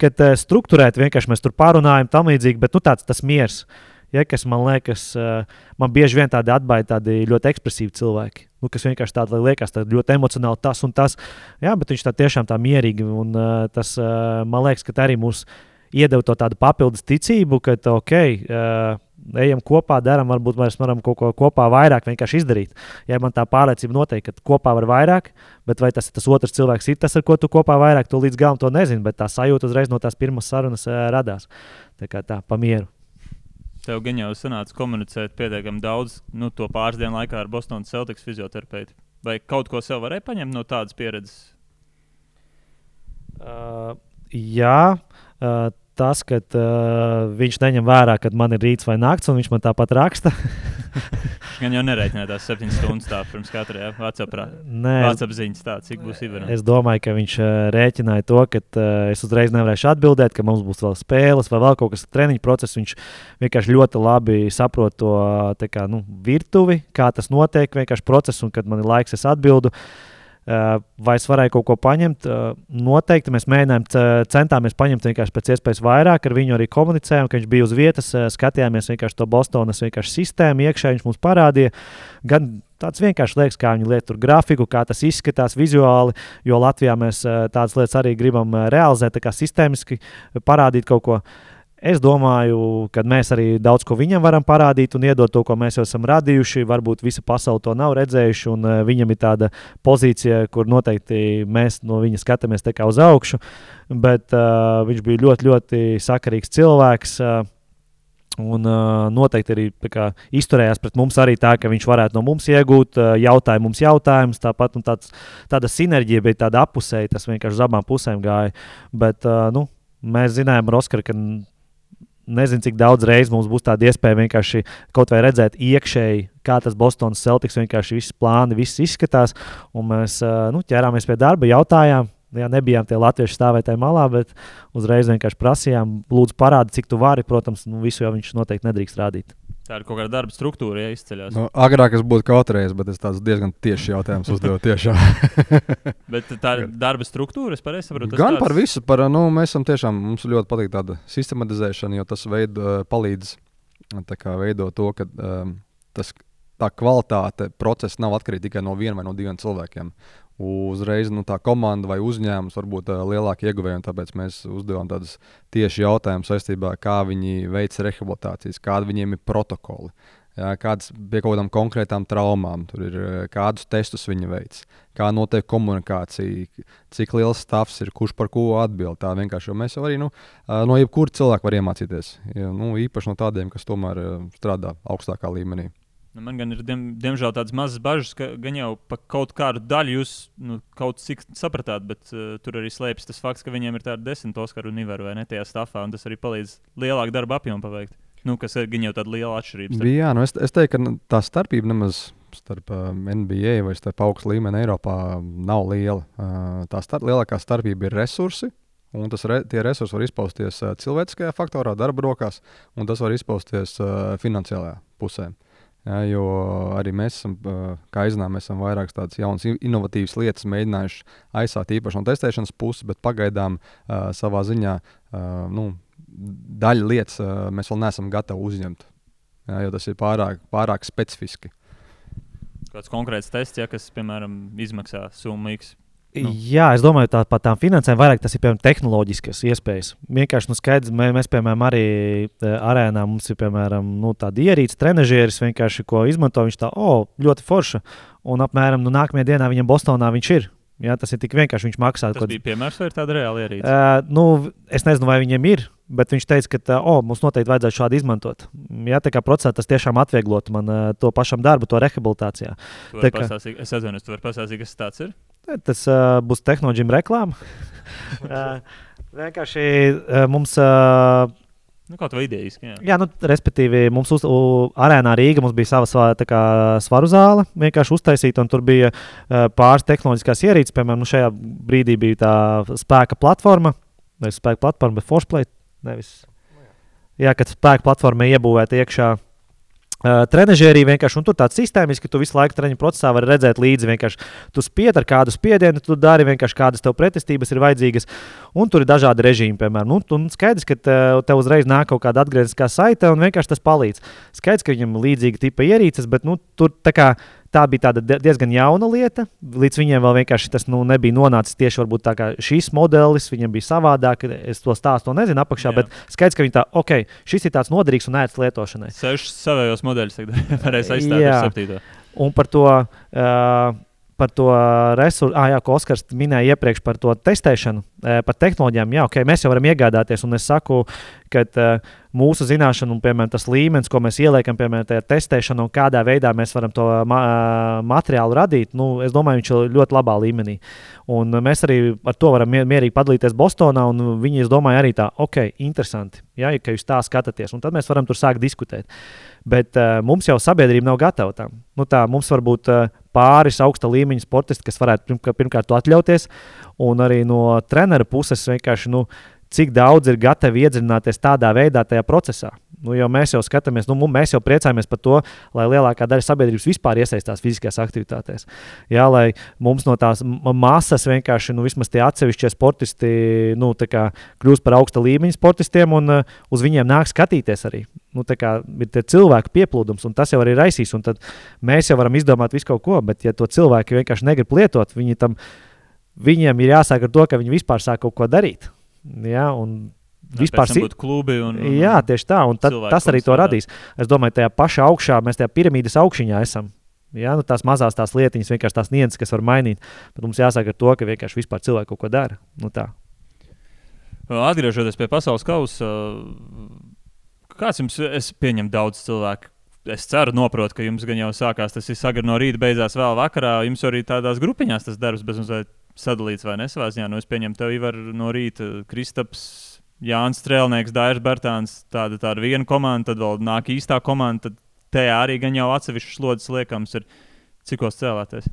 kad uh, struktūrēti vienkārši mēs tur pārunājam, tam līdzīgi, bet nu, tāds tas miers. Uh, ja, kas man liekas, eh, man bieži vien tādi atbaidi tādi ļoti ekspresīvi cilvēki. Nu, kas vienkārši tādi liekas, tā ļoti emocionāli tas un tas. Jā, bet viņš tā tiešām tā mierīgi. Un, uh, tas, uh, man liekas, ka arī mums iedeva to tādu papildus ticību, ka, ok, uh, ejam kopā, darām, varbūt mēs varam kaut ko kopā vairāk vienkārši izdarīt. Ja man tā pārliecība noteikti, ka kopā var vairāk, bet vai tas ir tas otrs cilvēks, ir tas, ar ko tu kopā vairāk, tu līdz galam to nezini, bet tā sajūta uzreiz no tās pirmās sarunas uh, radās. Tā kā tā, pamieru. Tev gan jau sanāca komunicēt pietiekami daudz nu, to pāris dienu laikā ar Bostonas Celtics fizioterapeitu. Vai kaut ko sev varēja paņemt no tādas pieredzes? Uh, jā, uh, tas, ka uh, viņš neņem vērā, kad man ir rīts vai naktis, un viņš man tāpat raksta. Gan jau nereiķināt tās septiņas stundas tā pirms katra apziņas, tā cik būs izvērsta. Es domāju, ka viņš uh, rēķināja to, ka uh, es uzreiz nevarēšu atbildēt, ka mums būs vēl spēles vai vēl kaut kas treniņu process. Viņš vienkārši ļoti labi saprot to kā, nu, virtuvi, kā tas notiek, vienkārši procesu, un kad man ir laiks, es atbildēšu. Vai es varēju kaut ko paņemt? Noteikti mēs mēģinājām, centāmies paņemt vienkārši pēc iespējas vairāk. Ar viņu arī komunicējām, ka viņš bija uz vietas, skatījāmies vienkārši to Bostonas vienkārši sistēmu, iekšā viņš mums parādīja. Gan tāds vienkārši liekas, kā viņi lieto grafiku, kā tas izskatās vizuāli, jo Latvijā mēs tādas lietas arī gribam realizēt, tā kā sistēmiski parādīt kaut ko. Es domāju, ka mēs arī daudz ko viņam varam parādīt un iedot to, ko mēs jau esam radījuši. Varbūt visa pasaule to nav redzējuši, un uh, viņam ir tāda pozīcija, kur noteikti mēs no viņa skatāmies uz augšu. Bet uh, viņš bija ļoti, ļoti sakarīgs cilvēks. Uh, Un uh, noteikti arī kā, izturējās pret mums arī tā, ka viņš varētu no mums iegūt uh, jautājumu, mums jautājumus. Tāpat tāds, tāda sinerģija bija tāda apusēja, tas vienkārši uz abām pusēm gāja. Bet uh, nu, mēs zinājām ar Oskaru, ka nezinu, cik daudz reizes mums būs tāda iespēja vienkārši kaut vai redzēt iekšēji, kā tas Bostonas Celtics vienkārši viss plāni, viss izskatās. Un mēs nu, ķērāmies pie darba, jautājām. Jā, nebijām tie latvieši stāvētāji malā, bet uzreiz vienkārši prasījām, lūdzu, parādi, cik tu vari. Protams, nu, visu jau viņš noteikti nedrīkst rādīt. Tā ir kaut kāda darba struktūra, ja izceļas. Nu, agrāk es būtu kautrējis, bet es tāds diezgan tieši jautājums uzdevu. bet tā ir darba struktūra, es pareizi saprotu. Gan tāds... par visu, par, nu, mēs esam tiešām, mums ļoti patīk tāda sistematizēšana, jo tas veid, palīdz kā, veidot to, ka um, tas, tā kvalitāte procesa nav atkarīga tikai no viena vai no diviem cilvēkiem uzreiz nu, tā komanda vai uzņēmums var būt uh, lielāka ieguvēja. Tāpēc mēs uzdevām tādus tieši jautājumus saistībā ar to, kā viņi veic rehabilitācijas, kādi viņiem ir protokoli. Jā, kādas pie kaut kādām konkrētām traumām, tur ir kādus testus viņi veic, kā notiek komunikācija, cik liels stāvs ir, kurš par ko atbild. Tā vienkārši mēs jau arī nu, no jebkura cilvēka var iemācīties. Ja, nu, īpaši no tādiem, kas tomēr strādā augstākā līmenī. Nu, man gan ir, diem, diemžēl, tādas mazas bažas, ka gan jau par kaut kādu daļu jūs nu, kaut cik sapratāt, bet uh, tur arī slēpjas tas fakts, ka viņiem ir tāda desmit Oskaru univeru vai ne tajā stāvā, un tas arī palīdz lielāku darbu apjomu paveikt. Nu, kas ir gan jau tāda liela atšķirība. Starp... Jā, nu es, es teiktu, ka tā starpība nemaz starp uh, NBA vai starp augstu līmeni Eiropā nav liela. Uh, tā starp, lielākā starpība ir resursi. Un tas re, tie resursi var izpausties uh, cilvēciskajā faktorā, darba rokās, un tas var izpausties uh, finansiālajā pusē. Uh, Jā, jo arī mēs esam, kā mēs esam vairākas tādas jaunas, innovatīvas lietas mēģinājuši aizsākt īpaši no testēšanas puses, bet pagaidām uh, savā ziņā uh, nu, daļa lietas uh, mēs vēl neesam gatavi uzņemt. Jā, jo tas ir pārāk, pārāk specifiski. Kāds konkrēts tests, ja, kas, piemēram, izmaksā summu X Nu. Jā, es domāju, ka par tām finansēm vairāk tas ir piemēram tehnoloģiskas iespējas. Vienkārši nu, skaidrs, mēs, mēs, piemēram, arī arēnā mums ir piemēram, nu, tāda ierīce, trenižieris, ko izmanto. Viņš tā, oh, ļoti forša. Un apmēram nu, nākamajā dienā viņam Bostonā viņš ir. Jā, tas ir tik vienkārši. Viņš maksā. Tas kod... bija piemērs vai ir tāda reāla ierīce? Uh, nu, es nezinu, vai viņiem ir, bet viņš teica, ka tā, oh, mums noteikti vajadzētu šādu izmantot. Jā, tā kā procesā tas tiešām atvieglotu man uh, to pašam darbu, to rehabilitācijā. Tā kā... Es atvainojos, tu vari pastāstīt, kas tas ir? Tas uh, būs tehnoloģija reklāma. uh, vienkārši uh, mums. Uh, Nu, kaut kā idejiski. Jā, jā nu, respektīvi, mums uz uh, arēnā Rīgā mums bija sava kā, svaru zāle, vienkārši uztaisīta, un tur bija uh, pāris tehnoloģiskās ierīces. Piemēram, nu, šajā brīdī bija tā spēka platforma, nevis spēka platforma, bet forceplate. Nevis. Jā, kad spēka platforma iebūvēta iekšā Uh, Trenižierī vienkārši tur tāds sistēmiski, ka tu visu laiku treniņu procesā vari redzēt līdzi. Vienkārši tu spied ar kādu spiedienu, tu dari vienkārši kādas tev pretestības ir vajadzīgas. Un tur ir dažādi režīmi, piemēram. Nu, un skaidrs, ka tev, tev uzreiz nāk kaut kāda atgriezniskā saite, un vienkārši tas palīdz. Skaidrs, ka viņam līdzīga tipa ierīces, bet nu, tur tā kā tā bija diezgan jauna lieta. Līdz viņiem vēl vienkārši tas nu, nebija nonācis tieši tā kā šīs modelis. Viņam bija savādāk. Es to stāstu nezinu apakšā, Jā. bet skaidrs, ka viņi tā, ok, šis ir tāds noderīgs un ērts lietošanai. Sešas savējos modeļus varēs aizstāt ar septīto. Un par to. Uh, par to resursu, ah, jā, ko Oskars minēja iepriekš par to testēšanu, par tehnoloģijām. Jā, ok, mēs jau varam iegādāties, un es saku, ka uh, mūsu zināšanu un piemēram, tas līmenis, ko mēs ieliekam piemēram, tajā testēšanā, un kādā veidā mēs varam to ma materiālu radīt, nu, es domāju, viņš ir ļoti labā līmenī. Un mēs arī ar to varam mierīgi padalīties Bostonā, un viņi, es domāju, arī tā, ok, interesanti, ja, ka jūs tā skatāties, un tad mēs varam tur sākt diskutēt. Bet uh, mums jau sabiedrība nav gatava tam. Nu, tā, mums var būt uh, pāris augsta līmeņa sportisti, kas varētu pirmkārt, pirmkārt to atļauties, un arī no treneru puses vienkārši. Nu, cik daudz ir gatavi iedziļināties tādā veidā, tajā procesā. Nu, jo mēs jau skatāmies, nu, mēs jau priecājamies par to, lai lielākā daļa sabiedrības vispār iesaistās fiziskajās aktivitātēs. Jā, lai mums no tās masas vienkārši, nu, vismaz tie atsevišķie sportisti, nu, kļūst par augsta līmeņa sportistiem un uh, uz viņiem nāk skatīties arī. Nu, kā, ir cilvēku pieplūdums, un tas jau arī raisīs. Tad mēs jau varam izdomāt visu kaut ko, bet, ja to cilvēki vienkārši negrib lietot, viņi tam, viņiem ir jāsāk ar to, ka viņi vispār sāk kaut ko darīt. Ja, un vispār būtu klubi. Un, un, jā, tieši tā, un tad, tas arī to radīs. Es domāju, tajā pašā augšā mēs tajā piramīdas augšņā esam. Jā, nu tās mazās tās lietiņas, vienkārši tās nianses, kas var mainīt. Bet mums jāsāk ar to, ka vienkārši vispār cilvēki kaut ko dara. Nu, tā. Atgriežoties pie pasaules kausa, kāds jums, es pieņemu daudz cilvēku. Es ceru, noprotu, ka jums gan jau sākās tas ir sagri no rīta, beidzās vēl vakarā. Jums arī tādās grupiņās tas darbs bezmazliet sadalīts vai nesavā ziņā. Nu, es pieņemu, tev ir no rīta Kristaps, Jānis Strēlnieks, Dairis Bērtāns, tāda, tāda viena komanda, tad vēl nāk īstā komanda. Tad tajā arī gan jau atsevišķas slodzes liekams ir. Cikos cēlāties?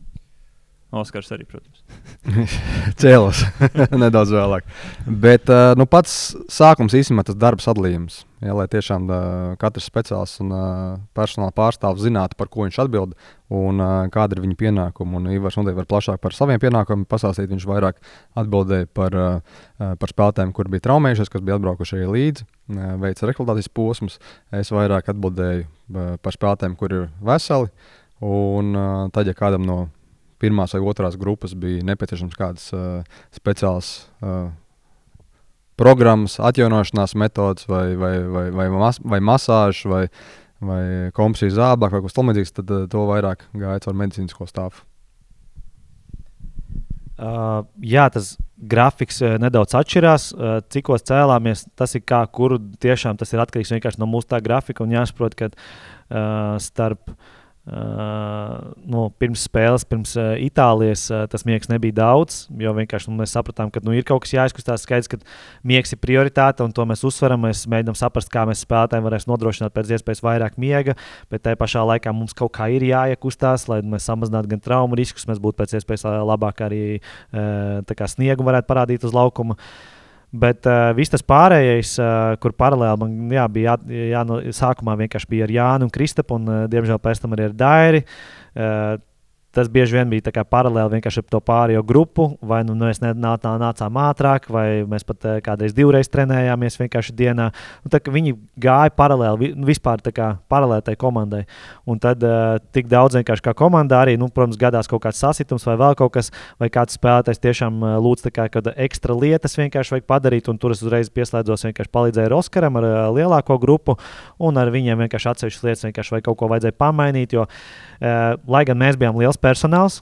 Oskars arī, protams. Cēlos nedaudz vēlāk. Bet uh, nu, pats sākums īstenībā tas darba sadalījums. Ja, lai tiešām uh, katrs speciālists un uh, personāla pārstāvs zinātu, par ko viņš atbild un uh, kāda ir viņa pienākuma. Un Ivars noteikti var plašāk par saviem pienākumiem pastāstīt. Viņš vairāk atbildēja par, uh, par spēlētājiem, kur bija traumējušies, kas bija atbraukuši arī līdzi, uh, veica rekrutācijas posmus. Es vairāk atbildēju uh, par spēlētājiem, kur ir veseli. Un uh, tad, ja kādam no pirmās vai otrās grupas bija nepieciešams kādas uh, speciālas uh, programmas, atjaunošanās metodas, vai, vai, vai, vai, mas, vai masāžas, vai, vai kompensācijas zābāk, vai kas tamlīdzīgs, tad uh, to vairāk gāja caur medicīnisko stāvu. Uh, jā, tas grafiks uh, nedaudz atšķirās. Uh, cikos cēlāmies, tas ir kā, kur tiešām tas ir atkarīgs no mūsu tā grafika. Un jāsaprot, ka uh, starp uh, Uh, nu, pirms spēles, pirms uh, Itālijas, uh, tas miegs nebija daudz. Jo vienkārši nu, mēs sapratām, ka nu, ir kaut kas jāizkustās. Skaidrs, ka miegs ir prioritāte, un to mēs uzsveram. Mēs mēģinām saprast, kā mēs spēlētājiem varēsim nodrošināt pēc iespējas vairāk miega. Bet tajā pašā laikā mums kaut kā ir jāiekustās, lai mēs samazinātu gan traumu riskus, mēs būtu pēc iespējas labāk arī uh, sniegu varētu parādīt uz laukuma. Bet uh, viss tas pārējais, uh, kur paralēli man jā, bija jā, jā, no, sākumā vienkārši bija ar Jānu un Kristapu, un uh, diemžēl pēc tam arī ar Dairi. Uh, tas bieži vien bija paralēli vienkārši ar to pārējo grupu. Vai nu mēs nācām, nācām ātrāk, vai mēs pat eh, kādreiz divreiz trenējāmies vienkārši dienā. Un, tā, viņi gāja paralēli, nu, vispār kā, paralēli tai komandai. Un tad uh, tik daudz vienkārši kā komandā arī, nu, protams, gadās kaut kāds sasitums vai vēl kaut kas, vai kāds spēlētājs tiešām uh, lūdz kā, ekstra lietas vienkārši vajag padarīt. Un tur es uzreiz pieslēdzos, vienkārši palīdzēju Oskaram ar uh, lielāko grupu, un ar viņiem vienkārši atsevišķas lietas vienkārši vai kaut ko vajadzēja pamainīt. Jo, uh, lai gan mēs bijām liels personāls.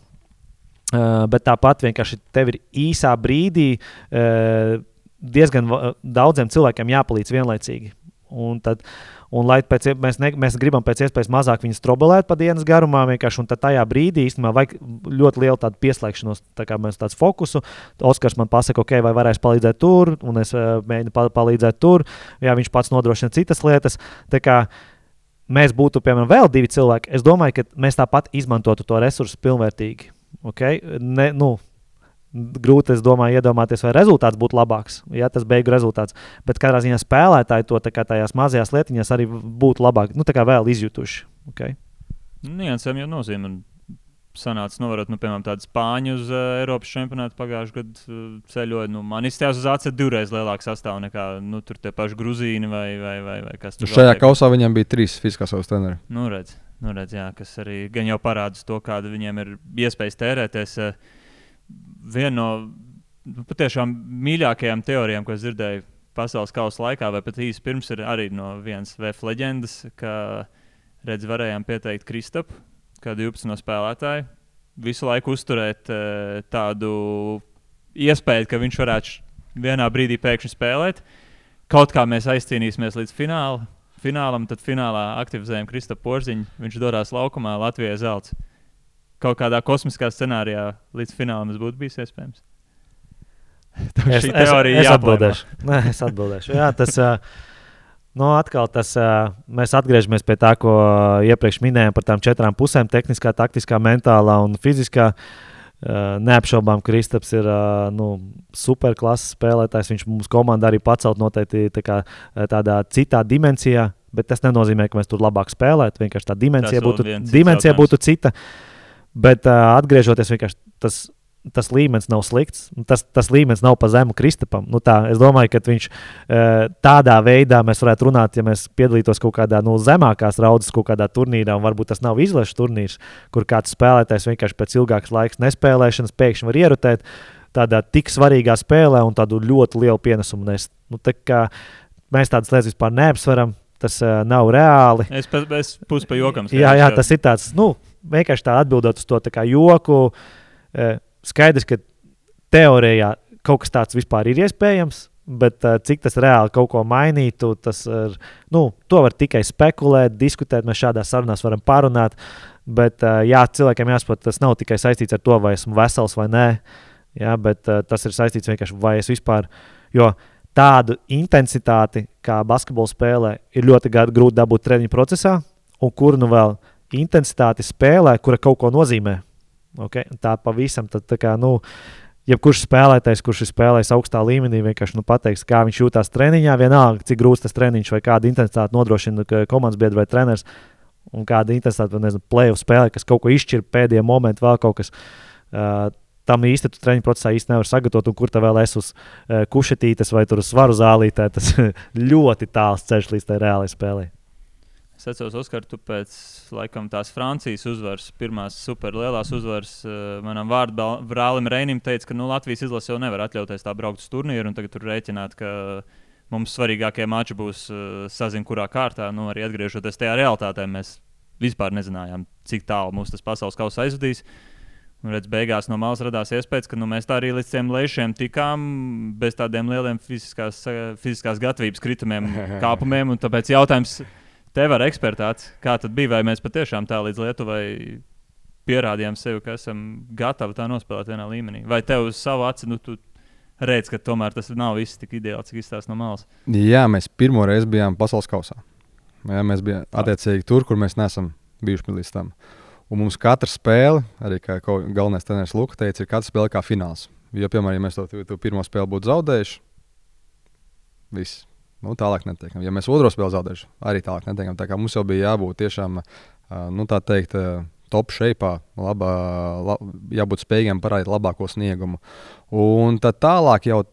Uh, bet tāpat vienkārši tev ir īsā brīdī uh, diezgan daudziem cilvēkiem jāpalīdz vienlaicīgi. Un tad, un lai pēc, mēs, ne, mēs gribam pēc iespējas mazāk viņus trobelēt pa dienas garumā, vienkārši tajā brīdī īstenībā vajag ļoti lielu tādu pieslēgšanos, tā kā mēs tādu fokusu. Oskars man pasaka, ok, vai varēs palīdzēt tur, un es uh, mēģinu pa, palīdzēt tur, ja viņš pats nodrošina citas lietas. Tā kā, uh, mēs būtu, piemēram, vēl divi cilvēki, es domāju, ka mēs tāpat izmantotu to resursu pilnvērtīgi. Okay? Ne, nu, grūti, es domāju, iedomāties, vai rezultāts būtu labāks, ja tas beigu rezultāts. Bet katrā ziņā spēlētāji to tajās mazajās lietiņās arī būtu labāk, nu, tā kā vēl izjutuši. Okay? Niansēm jau nozīmē sanāca novērot, nu, piemēram, tādu spāņu uz uh, Eiropas čempionātu pagājušajā gadā uh, ceļoju. Nu, man izstājās uz acis divreiz lielāka sastāvā nekā nu, tur tie paši Gruzīni vai, vai, vai, vai kas tur. Šajā kausā viņam bija trīs fiziskās savas treneri. Nu, redz, nu, redz, jā, kas arī gan jau parāda to, kāda viņiem ir iespējas tērēties. Uh, viena no nu, patiešām mīļākajām teorijām, ko es dzirdēju pasaules kausa laikā, vai pat īsi pirms, ir arī no vienas VF leģendas, ka redz, varējām pieteikt Kristapu kā 12 no spēlētāju, visu laiku uzturēt uh, tādu iespēju, ka viņš varētu vienā brīdī pēkšņi spēlēt. Kaut kā mēs aizcīnīsimies līdz fināla, finālam, tad finālā aktivizējam Kristofru Porziņu. Viņš dodas laukumā, Latvijai zelts. Kaut kādā kosmiskā scenārijā līdz finālam tas būtu bijis iespējams. es, es, es atbildēšu. Nē, es atbildēšu. Jā, tas, uh, Nu, atkal tas, mēs atgriežamies pie tā, ko iepriekš minējām par tām četrām pusēm - tehniskā, taktiskā, mentālā un fiziskā. Neapšaubām, Kristaps ir nu, superklases spēlētājs. Viņš mums komandā arī pacelt noteikti tā kā, tādā citā dimensijā, bet tas nenozīmē, ka mēs tur labāk spēlētu. Vienkārši tā dimensija, būtu, dimensija būtu cita. Bet atgriežoties, tas tas līmenis nav slikts. Tas, tas līmenis nav pa zemu Kristapam. Nu, tā, es domāju, ka viņš eh, tādā veidā mēs varētu runāt, ja mēs piedalītos kaut kādā no nu, zemākās raudzes, kaut kādā turnīrā. Varbūt tas nav izlaša turnīrs, kur kāds spēlētājs vienkārši pēc ilgākas laikas nespēlēšanas pēkšņi var ierutēt tādā tik svarīgā spēlē un tādu ļoti lielu pienesumu nest. Nu, tā mēs tādas lietas vispār neapsveram. Tas uh, nav reāli. Es pusi pa jokam. Jā, jā, tas ir tāds, nu, vienkārši tā atbildot uz to joku. Uh, skaidrs, ka teorijā kaut kas tāds vispār ir iespējams. Bet uh, cik tas reāli kaut ko mainītu, tas ir. Nu, to var tikai spekulēt, diskutēt. Mēs šādās sarunās varam parunāt. Bet, uh, jā, cilvēkiem jāsaprot, tas nav tikai saistīts ar to, vai esmu vesels vai nē. Jā, bet uh, tas ir saistīts vienkārši vai es vispār. Jo tādu intensitāti, kā basketbola spēlē, ir ļoti grūti dabūt treniņu procesā, un kur nu vēl intensitāti spēlē, kura kaut ko nozīmē. Okay? Tā pavisam tad, tā kā, nu, jebkurš spēlētājs, kurš ir spēlējis augstā līmenī, vienkārši nu, pateiks, kā viņš jūtas treniņā, vienalga, cik grūts tas treniņš vai kāda intensitāte nodrošina komandas biedrs vai treneris. Un kāda intensitāte, nezinu, plēvu spēlē, kas kaut ko izšķir pēdējā momentā, vēl kaut kas. Uh, tam īsti tu treniņu procesā īsti nevar sagatavot, un kur tā vēl es uz uh, kušetītes vai tur uz svaru zālītē. Tas ļoti tāls ceļš līdz tai reālajai spēlei. Es atceros, Oskar, tu pēc laikam, tās Francijas uzvaras, pirmās superlielās uzvaras, uh, manam vārdu Reinim teica, ka nu, Latvijas izlase jau nevar atļauties tā braukt uz turnīru, un tagad tur rēķināt, ka mums svarīgākie mači būs uh, sazin, kurā kārtā. Nu, arī atgriežoties tajā realitātē, mēs vispār nezinājām, cik tālu mūs tas pasaules kausa aizvedīs. Un, redz, beigās no malas radās iespējas, ka nu, mēs tā arī līdz tiem lejšiem tikām bez tādiem lieliem fiziskās, fiziskās gatavības kritumiem, kāpumiem. Tāpēc jautājums ir tev ar ekspertāts, kā tad bija, vai mēs patiešām tā līdz Lietuvai pierādījām sevi, ka esam gatavi tā nospēlēt vienā līmenī? Vai tev uz savu aci, nu, tu redz, ka tomēr tas nav viss tik ideāli, cik izstāsta no malas? Jā, mēs pirmo reizi bijām pasaules kausā. Jā, mēs bijām attiecīgi tur, kur mēs neesam bijuši līdz tam. Un mums katra spēle, arī kā galvenais treneris Luka teica, ir katra spēle kā fināls. Jo, piemēram, ja mēs to, to pirmo spēli būtu zaudējuši, Viss. Nu, tālāk netiekam. Ja mēs otro spēli zaudēsim, arī tālāk netiekam. Tā kā mums jau bija jābūt tiešām, nu, tā teikt, top šeipā, labā, la, jābūt spējīgiem parādīt labāko sniegumu. Un tad tālāk jau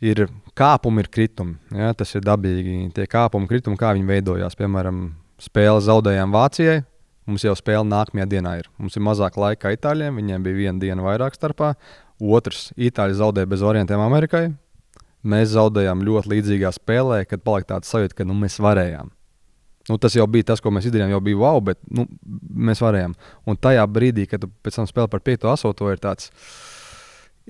ir kāpumi, ir kritumi. Ja? Tas ir dabīgi. Tie kāpumi, kritumi, kā viņi veidojās. Piemēram, spēle zaudējām Vācijai. Mums jau spēle nākamajā dienā ir. Mums ir mazāk laika itāļiem, viņiem bija viena diena vairāk starpā. Otrs, itāļi zaudēja bez variantiem Amerikai. Mēs zaudējām ļoti līdzīgā spēlē, kad palika tāds sajūta, ka nu, mēs varējām. Nu, tas jau bija tas, ko mēs izdarījām, jau bija wow, bet nu, mēs varējām. Un tajā brīdī, kad tu pēc tam spēlē par piekto asoto, ir tāds,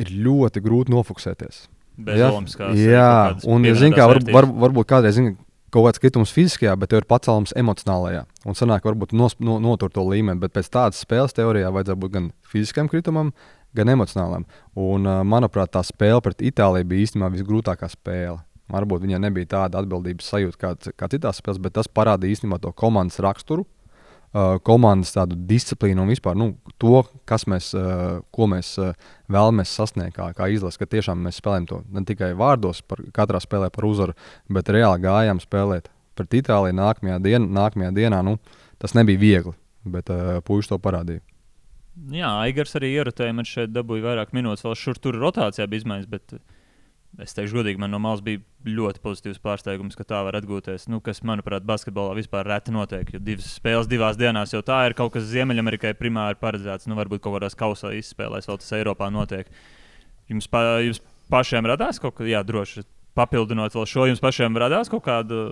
ir ļoti grūti nofokusēties. Bez Jā, lomas, kā jā. un zini, kā var, var, varbūt kādreiz zini, kaut kāds kritums fiziskajā, bet tev ir pacēlums emocionālajā. Un sanāk, varbūt nos, no, notur to līmeni, bet pēc tādas spēles teorijā vajadzētu būt gan fiziskam kritumam, gan emocionālam. Un, manuprāt, tā spēle pret Itāliju bija īstenībā visgrūtākā spēle. Varbūt viņai nebija tāda atbildības sajūta kā, kā citās spēlēs, bet tas parādīja īstenībā to komandas raksturu, komandas tādu disciplīnu un vispār nu, to, mēs, ko mēs vēlamies sasniegt, kā, kā izlase. Ka tiešām mēs spēlējam to ne tikai vārdos, par katrā spēlē par uzvaru, bet reāli gājām spēlēt pret Itāliju nākamajā, dien, nākamajā dienā. Nu, tas nebija viegli, bet uh, puiši to parādīja. Jā, Aigars arī ierotēja, man šeit dabūja vairāk minūtes, vēl šur tur rotācijā bija izmaiņas, bet es teikšu godīgi, man no malas bija ļoti pozitīvs pārsteigums, ka tā var atgūties. Nu, kas, manuprāt, basketbolā vispār reti notiek, jo divas spēles divās dienās jau tā ir kaut kas Ziemeļamerikai primāri paredzēts. Nu, varbūt kaut kādās kausā izspēlēs, vēl tas Eiropā notiek. Jums, pa, jums pašiem radās kaut kas, jā, droši papildinot vēl šo, jums pašiem radās kaut kāda,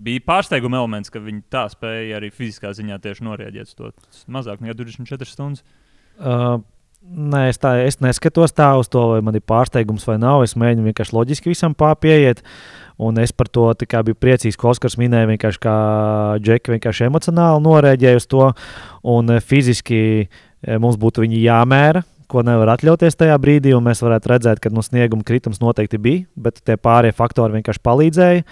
bija pārsteiguma elements, ka viņi tā spēja arī fiziskā ziņā tieši norēģēt to mazāk nekā 24 stundas. Uh, Nē, es, tā, es neskatos tā uz to, vai man ir pārsteigums vai nav. Es mēģinu vienkārši loģiski visam pieiet. Un es par to biju priecīgs, ka Oskars minēja, kā Džeki vienkārši emocionāli norēģēja uz to. Un fiziski mums būtu jāmēra, ko nevar atļauties tajā brīdī, mēs varētu redzēt, ka nu, snieguma kritums noteikti bija, bet tie pārējie faktori vienkārši palīdzēja.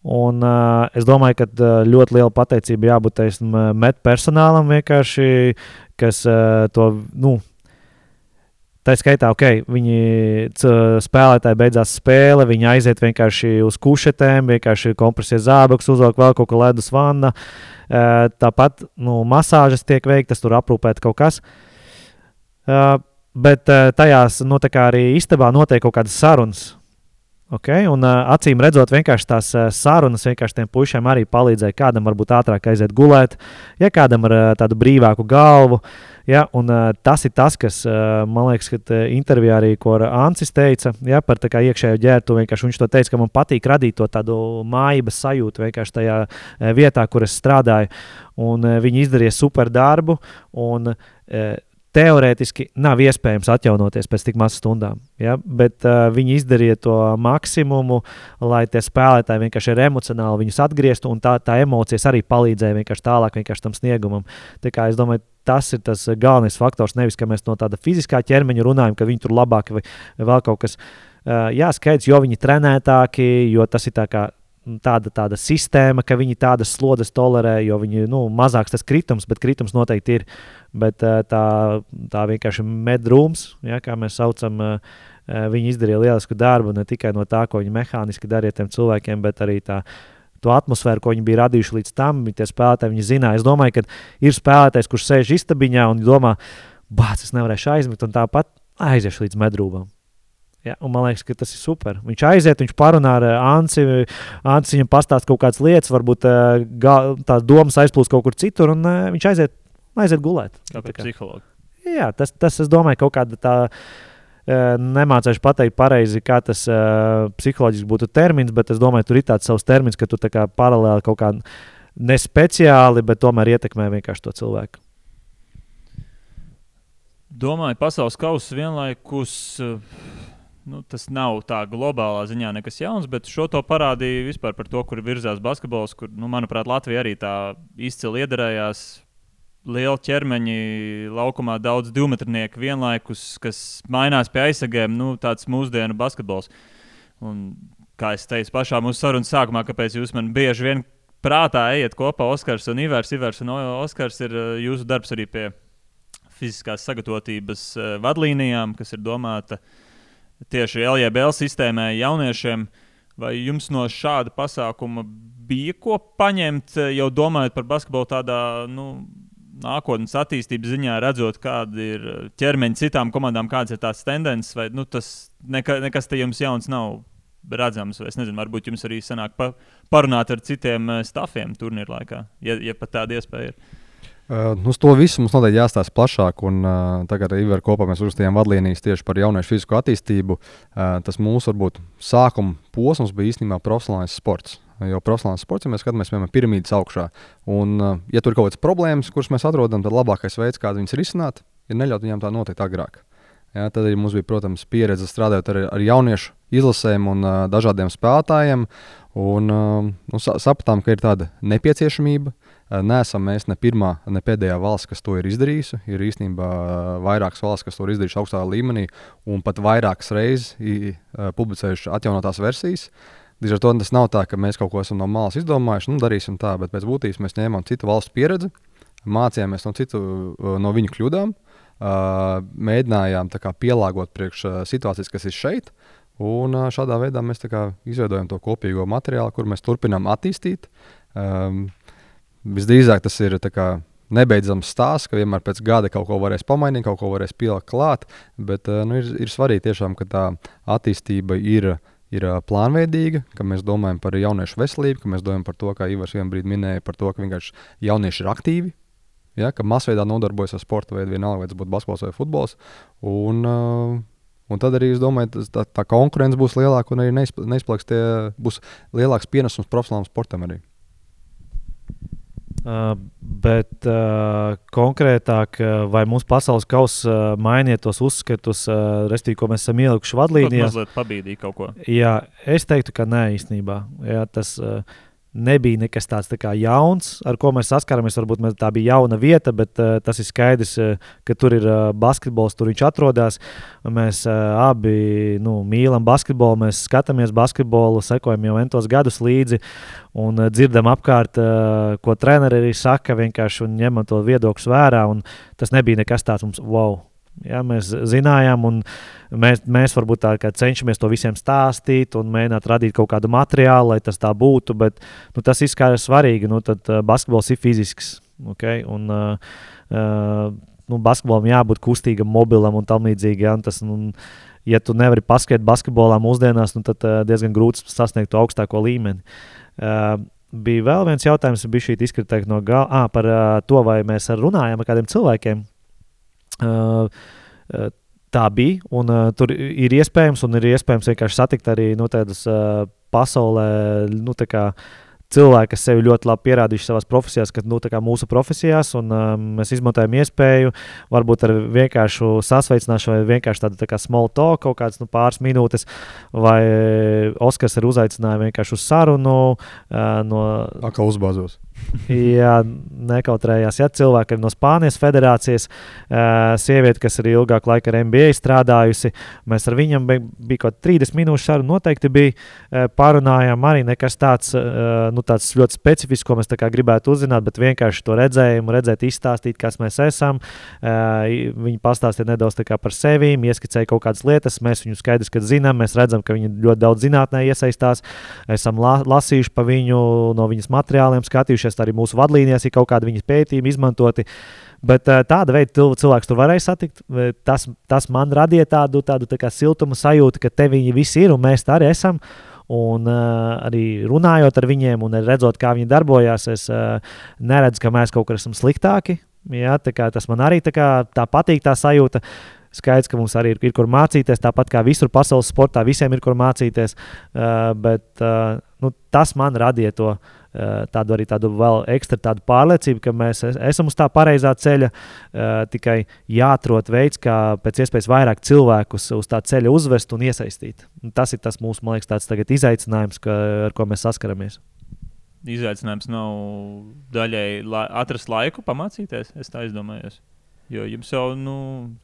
Un, uh, es domāju, ka uh, ļoti liela pateicība jābūt uh, met personālam, kas uh, to nu, Tā skaitā, ok, viņi spēlētāji beidzās spēle, viņi aiziet vienkārši uz kušetēm, vienkārši kompresē zābakus, uzvelk vēl kaut ko ledus vanna. Tāpat nu, masāžas tiek veiktas, tur aprūpēt kaut kas. Bet uh, tajās nu, arī istabā notiek kaut kādas sarunas. Okay? Un, uh, acīm redzot, vienkārši tās uh, sarunas vienkārši tiem puišiem arī palīdzēja. Kādam varbūt ātrāk aiziet gulēt, ja kādam ar tādu brīvāku galvu. Ja, un, tas ir tas, kas man liekas, ka intervijā arī Ancis teica ja, par iekšējo ģērbtu. Viņš to teica, ka man patīk radīt to tādu mājības sajūtu vienkārši tajā vietā, kur es strādāju. Un, viņi izdarīja super darbu. Un, teorētiski nav iespējams atjaunoties pēc tik mazām stundām. Ja? Bet uh, viņi izdarīja to maksimumu, lai tie spēlētāji vienkārši ir emocionāli viņus atgrieztu, un tā, tā emocijas arī palīdzēja vienkārši tālāk vienkārši tam sniegumam. Tā kā es domāju, tas ir tas galvenais faktors. Nevis, ka mēs no tāda fiziskā ķermeņa runājam, ka viņi tur labāk vai vēl kaut kas. Uh, jā, skaidrs, jo viņi trenētāki, jo tas ir tā kā tāda, tāda sistēma, ka viņi tādas slodzes tolerē, jo viņi nu, mazāks tas kritums, bet kritums noteikti ir. Bet eh, tā, tā vienkārši medrūms, ja, kā mēs saucam, eh, eh, viņi izdarīja lielisku darbu ne tikai no tā, ko viņi mehāniski darīja tiem cilvēkiem, bet arī tā. To atmosfēru, ko viņi bija radījuši līdz tam, tie spēlētāji viņi zināja. Es domāju, ka ir spēlētājs, kurš sēž istabiņā un domā, bācis, es nevarēšu aizmigt, un tāpat aiziešu līdz medrūbam. Ja, man liekas, ka tas ir super. Viņš aiziet, viņš parunā ar Anci. Anci viņam pastāsta kaut kādas lietas, varbūt tās domas aizplūst kaut kur citur, un viņš aiziet aiziet gulēt. Kā pie psihologa. Jā, tas, tas, es domāju, kaut kāda tā. Nemācīšu pateikt pareizi, kā tas uh, psiholoģiski būtu termins, bet es domāju, tur ir tāds savs termins, ka tu kā paralēli kaut kā nespeciāli, bet tomēr ietekmē vienkārši to cilvēku. Domāju, pasaules kausa vienlaikus. Nu, tas nav tā globālā ziņā nekas jauns, bet šo to parādīja vispār par to, kur virzās basketbols, kur, nu, manuprāt, Latvija arī tā izcili iedarējās lieli ķermeņi, laukumā daudz divmetrnieku vienlaikus, kas mainās pie aizsargiem. Nu, tāds mūsdienu basketbols. Un, kā es teicu pašā mūsu sarunas sākumā, kāpēc jūs man bieži vien prātā ejat kopā Oskars un Ivars. Ivars un Oskars ir eh, jūsu darbs arī pie fiziskās sagatavotības eh, vadlīnijām, kas ir domāta tieši LJBL sistēmai jauniešiem. Vai jums no šāda pasākuma bija ko paņemt, jau domājot par basketbolu tādā nu, nākotnes attīstības ziņā, redzot, kāda ir ķermeņa citām komandām, kādas ir tās tendences, vai nu, tas neka, nekas te jums jauns nav redzams. Es nezinu, varbūt jums arī sanāk pa, parunāt ar citiem eh, stafiem turnīra laikā, ja, ja pat tāda iespēja ir. Uh, uz to visu mums noteikti jāstāsta plašāk. Un, uh, tagad ar Ivaru kopā mēs uzrakstījām vadlīnijas tieši par jauniešu fizisko attīstību. Uh, tas mūsu varbūt sākuma posms bija īstenībā profesionālais sports. Jo profesionālais sports, ja mēs skatāmies piemēram piramīdas augšā, un, uh, ja tur ir kaut kādas problēmas, kuras mēs atrodam, tad labākais veids, kā viņas risināt, ir neļaut viņiem tā notikt agrāk. Ja, tad arī mums bija, protams, pieredze strādājot ar, ar jauniešu izlasēm un uh, dažādiem spēlētājiem. Un, uh, nu, sapratām, ka ir tāda nepieciešamība. Uh, Nesam mēs ne pirmā, ne pēdējā valsts, kas to ir izdarījusi. Ir īstenībā vairākas valsts, kas to ir izdarījušas augstā līmenī, un pat vairākas reizes publicējuši atjaunotās versijas. Līdz ar to tas nav tā, ka mēs kaut ko esam no malas izdomājuši, nu, darīsim tā, bet pēc būtības mēs ņēmām citu valstu pieredzi, mācījāmies no, citu, no viņu kļūdām. Mēģinājām kā, pielāgot priekš situācijas, kas ir šeit. Un šādā veidā mēs kā, izveidojam to kopīgo materiālu, kur mēs turpinām attīstīt. Um, visdrīzāk tas ir nebeidzams stāsts, ka vienmēr pēc gada kaut ko varēs pamainīt, kaut ko varēs pielikt klāt. Bet uh, nu, ir, ir svarīgi tiešām, ka tā attīstība ir. Ir uh, plānveidīga, ka mēs domājam par jauniešu veselību, ka mēs domājam par to, kā Ivars vienā brīdī minēja, par to, ka vienkārši jaunieši ir aktīvi, ja, ka masveidā nodarbojas ar sporta veidu, vienalga, vai tas būtu basketbols vai futbols. Un, uh, Un tad arī es domāju, ka tā, tā konkurence būs lielāka un arī neizplaks tie būs lielāks pienesums profesionālam sportam. Arī. Uh, bet uh, konkrētāk, uh, vai mūsu pasaules kausa mainiet tos uzskatus, respektīvi, ko mēs esam ielikuši vadlīnijā? Tas mazliet pabīdīja kaut ko. Jā, es teiktu, ka nē, īstenībā. Jā, tas, uh, nebija nekas tāds tā kā jauns, ar ko mēs saskaramies. Varbūt mēs, tā bija jauna vieta, bet uh, tas ir skaidrs, uh, ka tur ir uh, basketbols, tur viņš atrodas. Mēs uh, abi nu, mīlam basketbolu, mēs skatāmies basketbolu, sekojam jau entos gadus līdzi un uh, dzirdam apkārt, uh, ko treneri arī saka, vienkārši ņemam to viedokli vērā. Tas nebija nekas tāds mums wow Ja, mēs zinājām, un mēs, mēs varbūt tā cenšamies to visiem stāstīt un mēģināt radīt kaut kādu materiālu, lai tas tā būtu. Bet nu, tas izskatās svarīgi. Nu, tad uh, basketbols ir fizisks. Okay? Un, uh, uh, nu, basketbolam jābūt kustīgam, mobilam un tam līdzīgi. Ja? Un tas, nu, ja tu nevari paskatīt basketbolā mūsdienās, nu, tad uh, diezgan grūti sasniegt to augstāko līmeni. Uh, bija vēl viens jautājums, kas bija šī izkritēka no gala ah, par uh, to, vai mēs runājam ar kādiem cilvēkiem. Tā bija. Un, uh, tur ir iespējams, un ir iespējams vienkārši satikt arī nu, tādas uh, pasaulē. Nu, tā kā, cilvēki, kas sevi ļoti labi pierādījuši savā profesijā, kad nu, mūsu profesijās, un um, mēs izmantojam iespēju, varbūt ar vienkāršu sasveicināšanu, vai vienkārši tādu tā kā small talk, kaut kādas nu, pāris minūtes, vai Oskars ir uzaicinājis vienkārši uz sarunu. Uh, no... Kā uzbāzos? Jā, nekautrējās. Ja, cilvēki no Spānijas federācijas, sieviete, kas ir ilgāku laiku ar MBA strādājusi, mēs ar viņiem bija, bija kaut kāda 30 minūšu saruna. Noteikti bija pārunājām arī nekas tāds, nu, tāds ļoti specifisks, ko mēs gribētu uzzināt, bet vienkārši to redzējumu, redzēt, izstāstīt, kas mēs esam. Viņi pastāstīja nedaudz par sevi, ieskicēja kaut kādas lietas, mēs viņu skaidrs, ka zinām, mēs redzam, ka viņi ļoti daudz zinātnē iesaistās, esam la lasījuši pa viņu, no viņas materiāliem skatījušies arī mūsu vadlīnijās ir kaut kādi viņas pētījumi izmantoti. Bet uh, tāda veida cilvēks tur varēja satikt. Tas, tas man radīja tādu, tādu tā siltumu sajūtu, ka te viņi visi ir un mēs tā arī esam. Un uh, arī runājot ar viņiem un redzot, kā viņi darbojās, es uh, neredzu, ka mēs kaut kur esam sliktāki. Jā, tas man arī tā, kā, tā patīk, tā sajūta. Skaidrs, ka mums arī ir, ir kur mācīties, tāpat kā visur pasaules sportā, visiem ir kur mācīties. Uh, bet uh, nu, tas man radīja to uh, Eh, tādu arī tādu vēl ekstra tādu pārliecību, ka mēs esam uz tā pareizā ceļa. Eh, tikai jāatrod veids, kā pēc iespējas vairāk cilvēkus uz tā ceļa uzvest un iesaistīt. Un tas ir tas mūsu, man liekas, tāds izaicinājums, ka, ar ko mēs saskaramies. Izaicinājums nav daļai la atrast laiku pamācīties, es tā izdomājos. Jo jums jau, nu,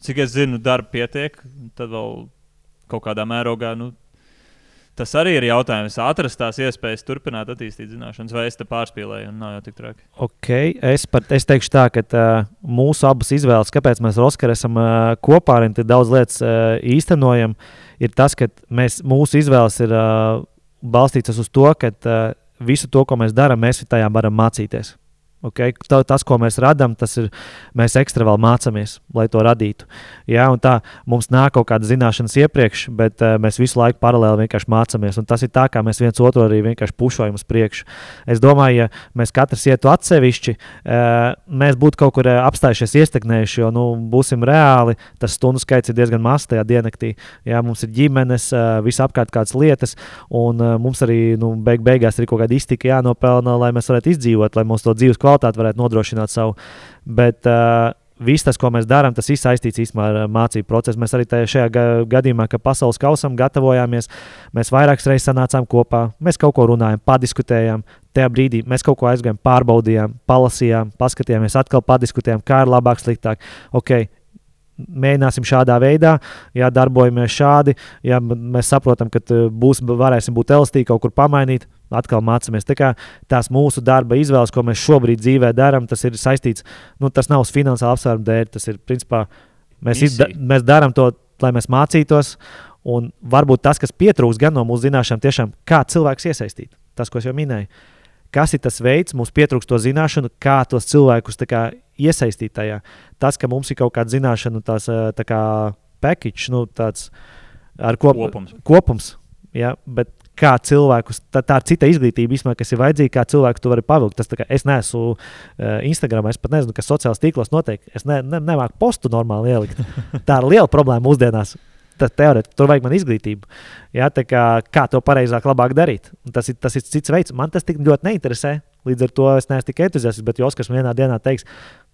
cik es zinu, darba pietiek, tad vēl kaut kādā mērogā nu, Tas arī ir jautājums, atrast tās iespējas turpināt attīstīt zināšanas, vai es te pārspīlēju, un nav jau tik traki. Okay, es, pat, es teikšu tā, ka uh, mūsu abas izvēles, kāpēc mēs ar Oskaru esam uh, kopā un daudz lietas uh, īstenojam, ir tas, ka mēs, mūsu izvēles ir. Uh, balstīts uz to, ka uh, visu to, ko mēs darām, mēs tajā varam mācīties. Okay? Tas, ko mēs radām, tas ir mēs ekstra vēl mācāmies, lai to radītu. Ja? Un tā mums nāk kaut kāda zināšanas iepriekš, bet uh, mēs visu laiku paralēli vienkārši mācāmies. Tas ir tā, kā mēs viens otru arī vienkārši pušojam uz priekšu. Es domāju, ja mēs katrs ietu atsevišķi, uh, mēs būtu kaut kur uh, apstājušies, iesteknējuši, jo nu, būsim reāli. Tas stundu skaits ir diezgan mazs tajā diennaktī. Ja? Mums ir ģimenes, uh, visapkārt kādas lietas, un uh, mums arī nu, beig beigās ir kaut kāda iztika jānopelna, lai mēs varētu izdzīvot, lai mūsu dzīves kvalitāte kvalitāti varētu nodrošināt savu. Bet, uh, Viss tas, ko mēs darām, tas ir saistīts īstenībā ar mācību procesu. Mēs arī šajā gadījumā, kad pasaules kausam gatavojāmies, mēs vairākas reizes sanācām kopā, mēs kaut ko runājām, padiskutējām. Tajā brīdī mēs kaut ko aizgājām, pārbaudījām, palasījām, paskatījāmies, atkal padiskutējām, kā ir labāk, sliktāk. Okay, mēģināsim šādā veidā, ja darbojamies šādi, ja mēs saprotam, ka būs, varēsim būt elastīgi, kaut kur pamainīt. Atkal mācāmies. Tā tās mūsu darba izvēles, ko mēs šobrīd dzīvē darām, tas ir saistīts. Nu, tas nav uz finansiālu apsvērumu dēļ. Tas ir principā mēs, izda, mēs darām to, lai mēs mācītos. Un varbūt tas, kas pietrūkst gan no mūsu zināšanām, tiešām kā cilvēks iesaistīt. Tas, ko es jau minēju. Kas ir tas veids, mums pietrūkst to zināšanu, kā tos cilvēkus kā, iesaistīt tajā. Tas, ka mums ir kaut kāda zināšana, tās tā kā package, nu, tāds ar kop, kopums. kopums ja, bet kā cilvēkus, tā, tā ir cita izglītība, īstenībā, kas ir vajadzīga, kā cilvēku tu vari pavilkt. Tas, kā, es neesmu uh, Instagram, es pat nezinu, kas sociālajos tīklos notiek. Es ne, ne, nemāku postu normāli ielikt. Tā ir liela problēma mūsdienās. Tas teorētiski tur vajag man izglītību. Ja, kā, kā to pareizāk, labāk darīt. Un tas ir, tas ir cits veids. Man tas tik ļoti neinteresē. Līdz ar to es neesmu tik entuziastisks, bet Joskars vienā dienā teiks,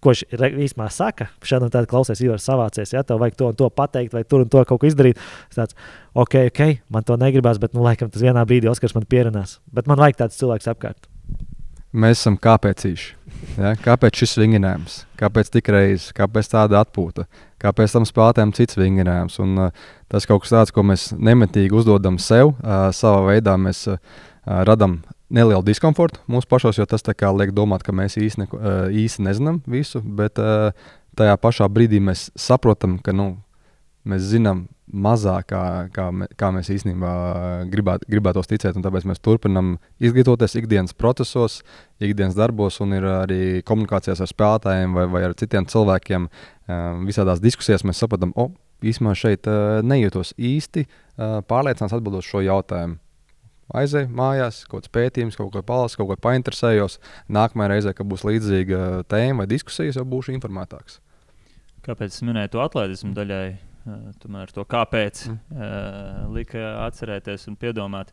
ko viņš īstenībā saka. Šādi tādi klausies, jau ir savācies. Ja tev vajag to un to pateikt, vai tur un to kaut ko izdarīt. Es tāds, ok, ok, man to negribās, bet, nu, laikam, tas vienā brīdī Oskars man pierunās. Bet man vajag tāds cilvēks apkārt. Mēs esam kāpēcīši. Ja? Kāpēc šis vingrinājums? Kāpēc tik reizes? Kāpēc tāda atpūta? Kāpēc tam spēlētājam cits vingrinājums? Un, uh, tas kaut kas tāds, ko mēs nemetīgi uzdodam sev, uh, savā veidā mēs uh, radām nelielu diskomfortu mūsu pašos, jo tas liek domāt, ka mēs īsti, neko, īsti nezinām visu, bet tajā pašā brīdī mēs saprotam, ka nu, mēs zinām mazāk, kā, kā, mē, kā mēs īstenībā gribētu, gribētos ticēt. Tāpēc mēs turpinām izglītoties ikdienas procesos, ikdienas darbos, un ir arī komunikācijās ar spēlētājiem vai, vai ar citiem cilvēkiem. Visādās diskusijās mēs saprotam, ka oh, īstenībā šeit nejūtos īsti pārliecināts atbildot šo jautājumu aizēju mājās, kaut kāds pētījums, kaut ko palasu, kaut ko painteresējos. Nākamajā reizē, kad būs līdzīga tēma vai diskusijas, jau būšu informētāks. Kāpēc es minēju to atletismu daļai? Tomēr to kāpēc mm. lika atcerēties un piedomāt.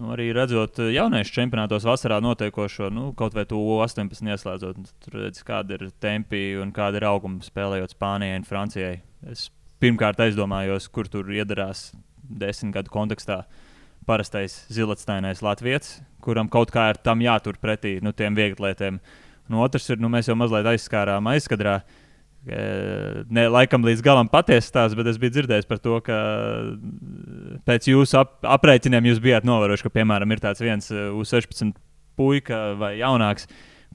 Nu, arī redzot jauniešu čempionātos vasarā notiekošo, nu, kaut vai to 18 ieslēdzot, tur redzat, kāda ir tempi un kāda ir auguma spēlējot Spānijai un Francijai. Es pirmkārt aizdomājos, kur tur iedarās desmit gadu kontekstā. Uh, parastais zilotstainais latviečs, kuram kaut kā ir tam jātur pretī nu, tiem vieglietiem. Un otrs ir, nu, mēs jau mazliet aizskārām aizkadrā. Ne laikam līdz galam patiesa stāsts, bet es biju dzirdējis par to, ka pēc jūsu ap, aprēķiniem jūs bijāt novērojuši, ka, piemēram, ir tāds viens U16 puika vai jaunāks,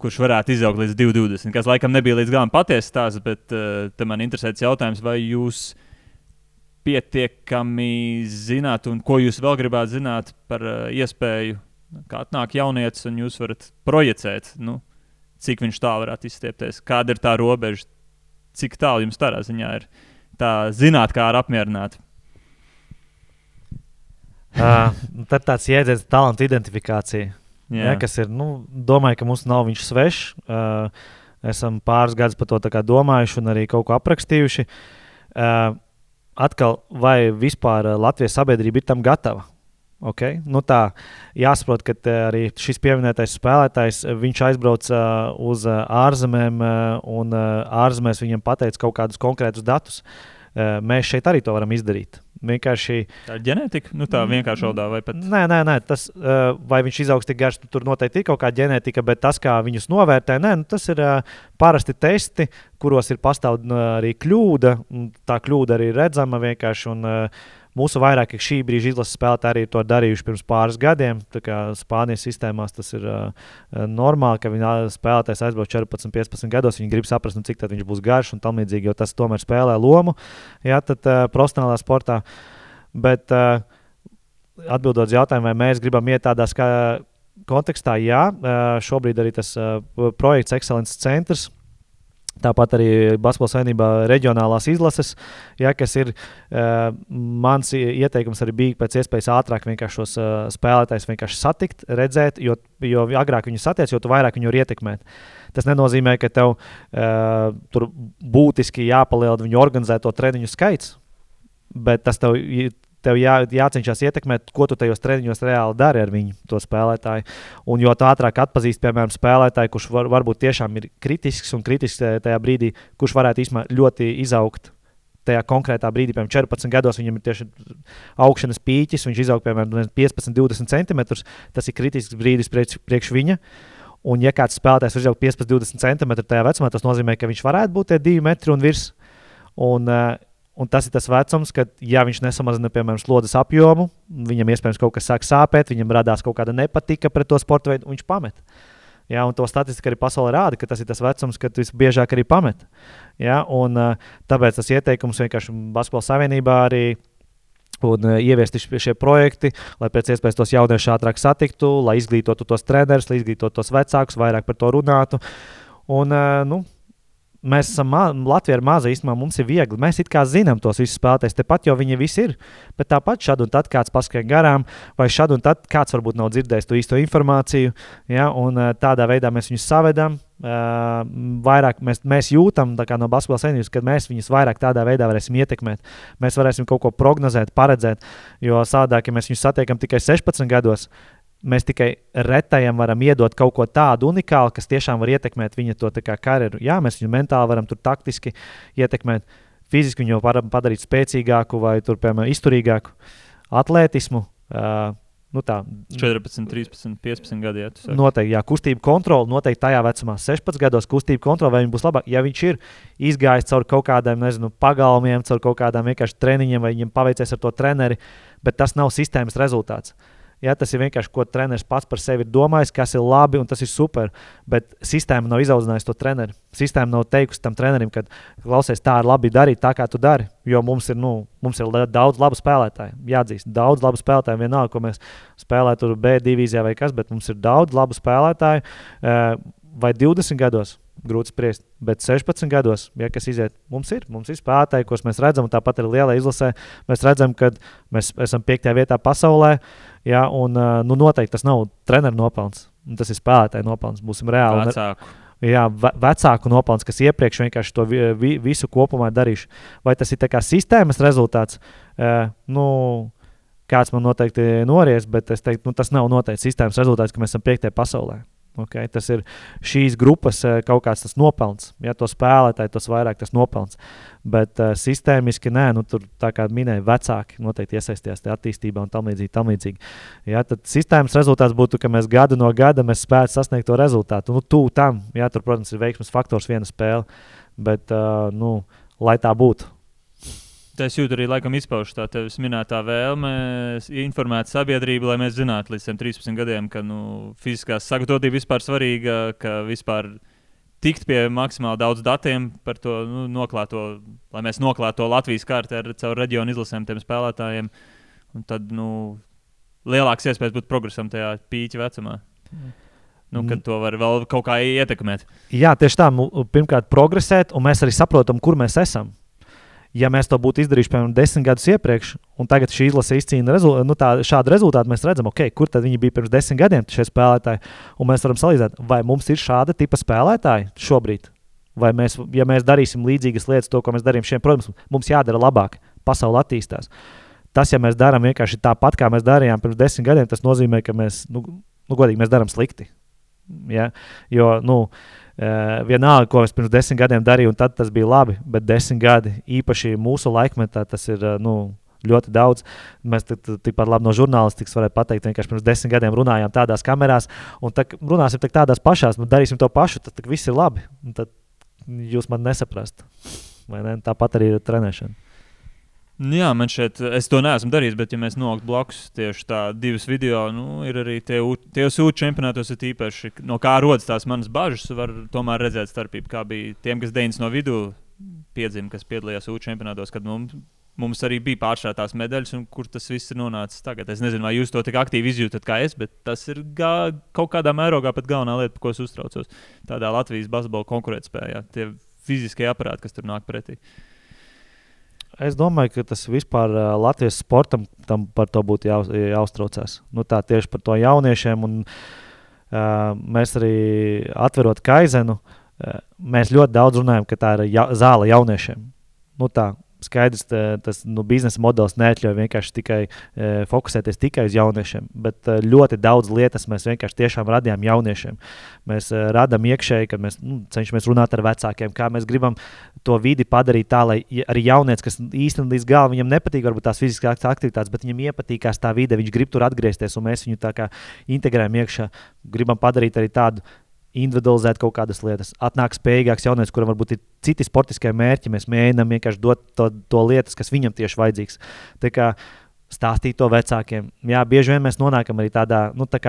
kurš varētu izaugt līdz 220. Kas laikam nebija līdz galam patiesa stāsts, bet uh, man interesē jautājums, vai jūs pietiekami zināt, un ko jūs vēl gribētu zināt par uh, iespēju, kā atnāk jaunietis, un jūs varat projicēt, nu, cik viņš tā varētu izstiepties, kāda ir tā robeža, cik tālu jums tādā ziņā ir tā zināt, kā ar apmierinātu. uh, tad tāds jēdziens, talantu identifikācija. Jā. Ja, kas ir, nu, domāju, ka mums nav viņš svešs. Uh, esam pāris gadus par to domājuši un arī kaut ko aprakstījuši. Uh, atkal, vai vispār Latvijas sabiedrība ir tam gatava? Okay? Nu tā, jāsaprot, ka arī šis pieminētais spēlētājs aizbrauca uz ārzemēm, un ārzemēs viņam pateica kaut kādus konkrētus datus. Mēs šeit arī to varam izdarīt. Vienkārši. Tā ir ģenētika, nu tā vienkārši šādā vai pat. Nē, nē, nē tas, vai viņš izaugs tik garš, tur noteikti ir kaut kāda ģenētika, bet tas, kā viņus novērtē, nē, nu, tas ir parasti testi, kuros ir pastāv arī kļūda. Tā kļūda arī ir redzama vienkārši. Un, Mūsu vairākie šī brīža izlases spēlētāji arī to darījuši pirms pāris gadiem. Spānijas sistēmās tas ir uh, normāli, ka viņa spēlētājs aizbrauc 14, 15 gados. Viņi grib saprast, nu, cik viņš būs garš un tam līdzīgi, jo tas tomēr spēlē lomu jā, tad, uh, profesionālā sportā. Bet, uh, atbildot uz jautājumu, vai mēs gribam iet tādā kontekstā, jā, šobrīd arī tas projekts Excellences centrs Tāpat arī Basketbola saimnībā reģionālās izlases, ja, kas ir uh, mans ieteikums, arī bija pēc iespējas ātrāk šos uh, spēlētājus vienkārši satikt, redzēt, jo, jo agrāk viņu satiec, jo vairāk viņu var ietekmēt. Tas nenozīmē, ka tev uh, tur būtiski jāpalielina viņu organizēto treniņu skaits, bet tas tev tev jā, jācenšas ietekmēt, ko tu tajos treniņos reāli dari ar viņu, to spēlētāju. Un jo ātrāk atpazīst, piemēram, spēlētāju, kurš var, varbūt tiešām ir kritisks un kritisks tajā brīdī, kurš varētu īstenībā ļoti izaugt. Tajā konkrētā brīdī, piemēram, 14 gados, viņam ir tieši augšanas pīķis, viņš izaug piemēram 15, 20 centimetrus. Tas ir kritisks brīdis priekš, priekš viņa. Un, ja kāds spēlētājs izaugt 15, 20 centimetrus tajā vecumā, tas nozīmē, ka viņš varētu būt tie divi metri un virs. Un, uh, Un tas ir tas vecums, kad, ja viņš nesamazina, piemēram, slodzes apjomu, viņam iespējams kaut kas sāk sāpēt, viņam radās kaut kāda nepatika pret to sporta veidu, viņš pamet. Ja, un to statistika arī pasaulē rāda, ka tas ir tas vecums, kad visbiežāk arī pamet. Ja, un, tāpēc tas ieteikums vienkārši Basketbola savienībā arī un ieviesti šie projekti, lai pēc iespējas tos jauniešus ātrāk satiktu, lai izglītotu tos trenerus, lai izglītotu tos vecākus, vairāk par to runātu. Un, nu, Mēs esam ma Latvija ir maza, īstenībā mums ir viegli. Mēs it kā zinām tos visus spēlētājus, tepat jau viņi visi ir. Bet tāpat šad un tad kāds paskrien garām, vai šad un tad kāds varbūt nav dzirdējis to īsto informāciju. Ja? Un, tādā veidā mēs viņus savedam. Uh, vairāk mēs, mēs jūtam no basketbola senības, ka mēs viņus vairāk tādā veidā varēsim ietekmēt. Mēs varēsim kaut ko prognozēt, paredzēt. Jo savādāk, ja mēs viņus satiekam tikai 16 gados, mēs tikai retajam varam iedot kaut ko tādu unikālu, kas tiešām var ietekmēt viņa to karjeru. Jā, mēs viņu mentāli varam tur taktiski ietekmēt, fiziski viņu varam padarīt spēcīgāku vai, tur, piemēram, izturīgāku, atletismu. Uh, Nu tā, 14, 13, 15 gadi. Jā, noteikti, jā, kustība kontrole noteikti tajā vecumā, 16 gados kustība kontrole, vai viņš būs labāk. Ja viņš ir izgājis cauri kaut kādiem, nezinu, pagalmiem, caur kaut kādām vienkārši treniņiem, vai viņam paveicies ar to treneri, bet tas nav sistēmas rezultāts. Ja, tas ir vienkārši, ko treneris pats par sevi ir domājis, kas ir labi un tas ir super. Bet sistēma nav izaudzinājusi to treneri. Sistēma nav teikusi tam trenerim, ka klausies, tā ir labi darīt, tā kā tu dari. Jo mums ir, nu, mums ir daudz labu spēlētāju. Jāatzīst, daudz labu spēlētāju. Vienalga, ko mēs spēlējam tur B divīzijā vai kas, bet mums ir daudz labu spēlētāju. Eh, vai 20 gados grūti spriest. Bet 16 gados, ja kas iziet, mums ir, mums ir spēlētāji, kurus mēs redzam, un tāpat arī lielā izlasē. Mēs redzam, ka mēs esam piektajā vietā pasaulē, ja, un nu, noteikti tas nav treneru nopelns. Tas ir spēlētāju nopelns. Būsim reāli. Vecāku. Jā, vecāku nopelns, kas iepriekš vienkārši to vi, visu kopumā darījuši. Vai tas ir sistēmas rezultāts? Uh, nu, kāds man noteikti nories, bet es teiktu, nu, tas nav noteikti sistēmas rezultāts, ka mēs esam piektajā pasaulē. Okay? Tas ir šīs grupas eh, kaut kāds nopelns. Ja to spēlētāji, tas vairāk tas nopelns. Bet uh, sistēmiski nē, nu, tur, kā minēja, vecāki noteikti iesaistījās tajā attīstībā un tam līdzīgi. Tam līdzīgi. Ja, tad sistēmas rezultāts būtu, ka mēs gadu no gada spētu sasniegt to rezultātu. Nu, Tūlīt tam, ja, tur, protams, ir veiksmes faktors viena spēle. Bet, uh, nu, lai tā būtu, Es jūtu arī laikam izpaužu tā tevis minētā vēlme informēt sabiedrību, lai mēs zinātu līdz 13 gadiem, ka nu, fiziskā sagatavotība vispār svarīga, ka vispār tikt pie maksimāli daudz datiem par to nu, noklāto, lai mēs noklātu to Latvijas kārtu ar caur reģionu izlasēm tiem spēlētājiem. Un tad nu, lielāks iespējas būt progresam tajā pīķa vecumā. Nu, kad to var vēl kaut kā ietekmēt. Jā, tieši tā. Pirmkārt, progresēt, un mēs arī saprotam, kur mēs esam ja mēs to būtu izdarījuši piemēram desmit gadus iepriekš, un tagad šī izlase izcīna rezul nu, tā, šādu rezultātu, mēs redzam, okay, kur tad viņi bija pirms desmit gadiem, šie spēlētāji. Un mēs varam salīdzināt, vai mums ir šāda tipa spēlētāji šobrīd. Vai mēs, ja mēs darīsim līdzīgas lietas, to, ko mēs darījām šiem, protams, mums jādara labāk. Pasaule attīstās. Tas, ja mēs darām vienkārši tāpat, kā mēs darījām pirms desmit gadiem, tas nozīmē, ka mēs, nu, nu godīgi, mēs darām slikti. Ja? Jo, nu, uh, vienalga, ko es pirms desmit gadiem darīju, un tad tas bija labi. Bet desmit gadi, īpaši mūsu laikmetā, tas ir uh, nu, ļoti daudz. Mēs tikpat labi no žurnālistikas varētu pateikt, vienkārši pirms desmit gadiem runājām tādās kamerās, un tad runāsim tādās pašās, nu, darīsim to pašu, tad, tad viss ir labi. Tad jūs man nesaprast. Ne? Tāpat arī ir trenēšana. Nu jā, man šeit, es to neesmu darījis, bet, ja mēs noliktu blakus tieši tā divas video, nu, ir arī tie, sūdu čempionātos, ir īpaši, no kā rodas tās manas bažas, var tomēr redzēt starpību, kā bija tiem, kas deviņas no vidū piedzima, kas piedalījās sūdu čempionātos, kad mums mums arī bija pāršķērtās medaļas, un kur tas viss ir nonācis tagad. Es nezinu, vai jūs to tik aktīvi izjūtat kā es, bet tas ir gā, kaut kādā mērogā pat galvenā lieta, par ko es uztraucos. Tādā Latvijas basketbola konkurētspējā, tie fiziskie aparāti, kas tur nāk pretī. Es domāju, ka tas vispār Latvijas sportam par to būtu jā, jāuztraucās. Nu, tā tieši par to jauniešiem. Un, uh, mēs arī atverot kaizenu, uh, mēs ļoti daudz runājam, ka tā ir ja, zāle jauniešiem. Nu, tā, Skaidrs, ka tas nu, biznesa modelis neatļauj vienkārši tikai e, fokusēties tikai uz jauniešiem, bet e, ļoti daudz lietas mēs vienkārši tiešām radījām jauniešiem. Mēs e, radām iekšēji, kad mēs nu, cenšamies runāt ar vecākiem, kā mēs gribam to vidi padarīt tā, lai arī jaunieci, kas īstenībā līdz galam viņam nepatīk, varbūt tās fiziskās aktivitātes, bet viņam iepatīkās tā vide, viņš grib tur atgriezties, un mēs viņu tā kā integrējam iekšā. Gribam padarīt arī tādu individualizēt kaut kādas lietas. Atnāk spējīgāks jaunieks, kuram varbūt ir citi sportiskie mērķi. Mēs mēģinām vienkārši dot to, to lietas, kas viņam tieši vajadzīgs. Tā kā stāstīt to vecākiem. Jā, bieži vien mēs nonākam arī tādā nu, tā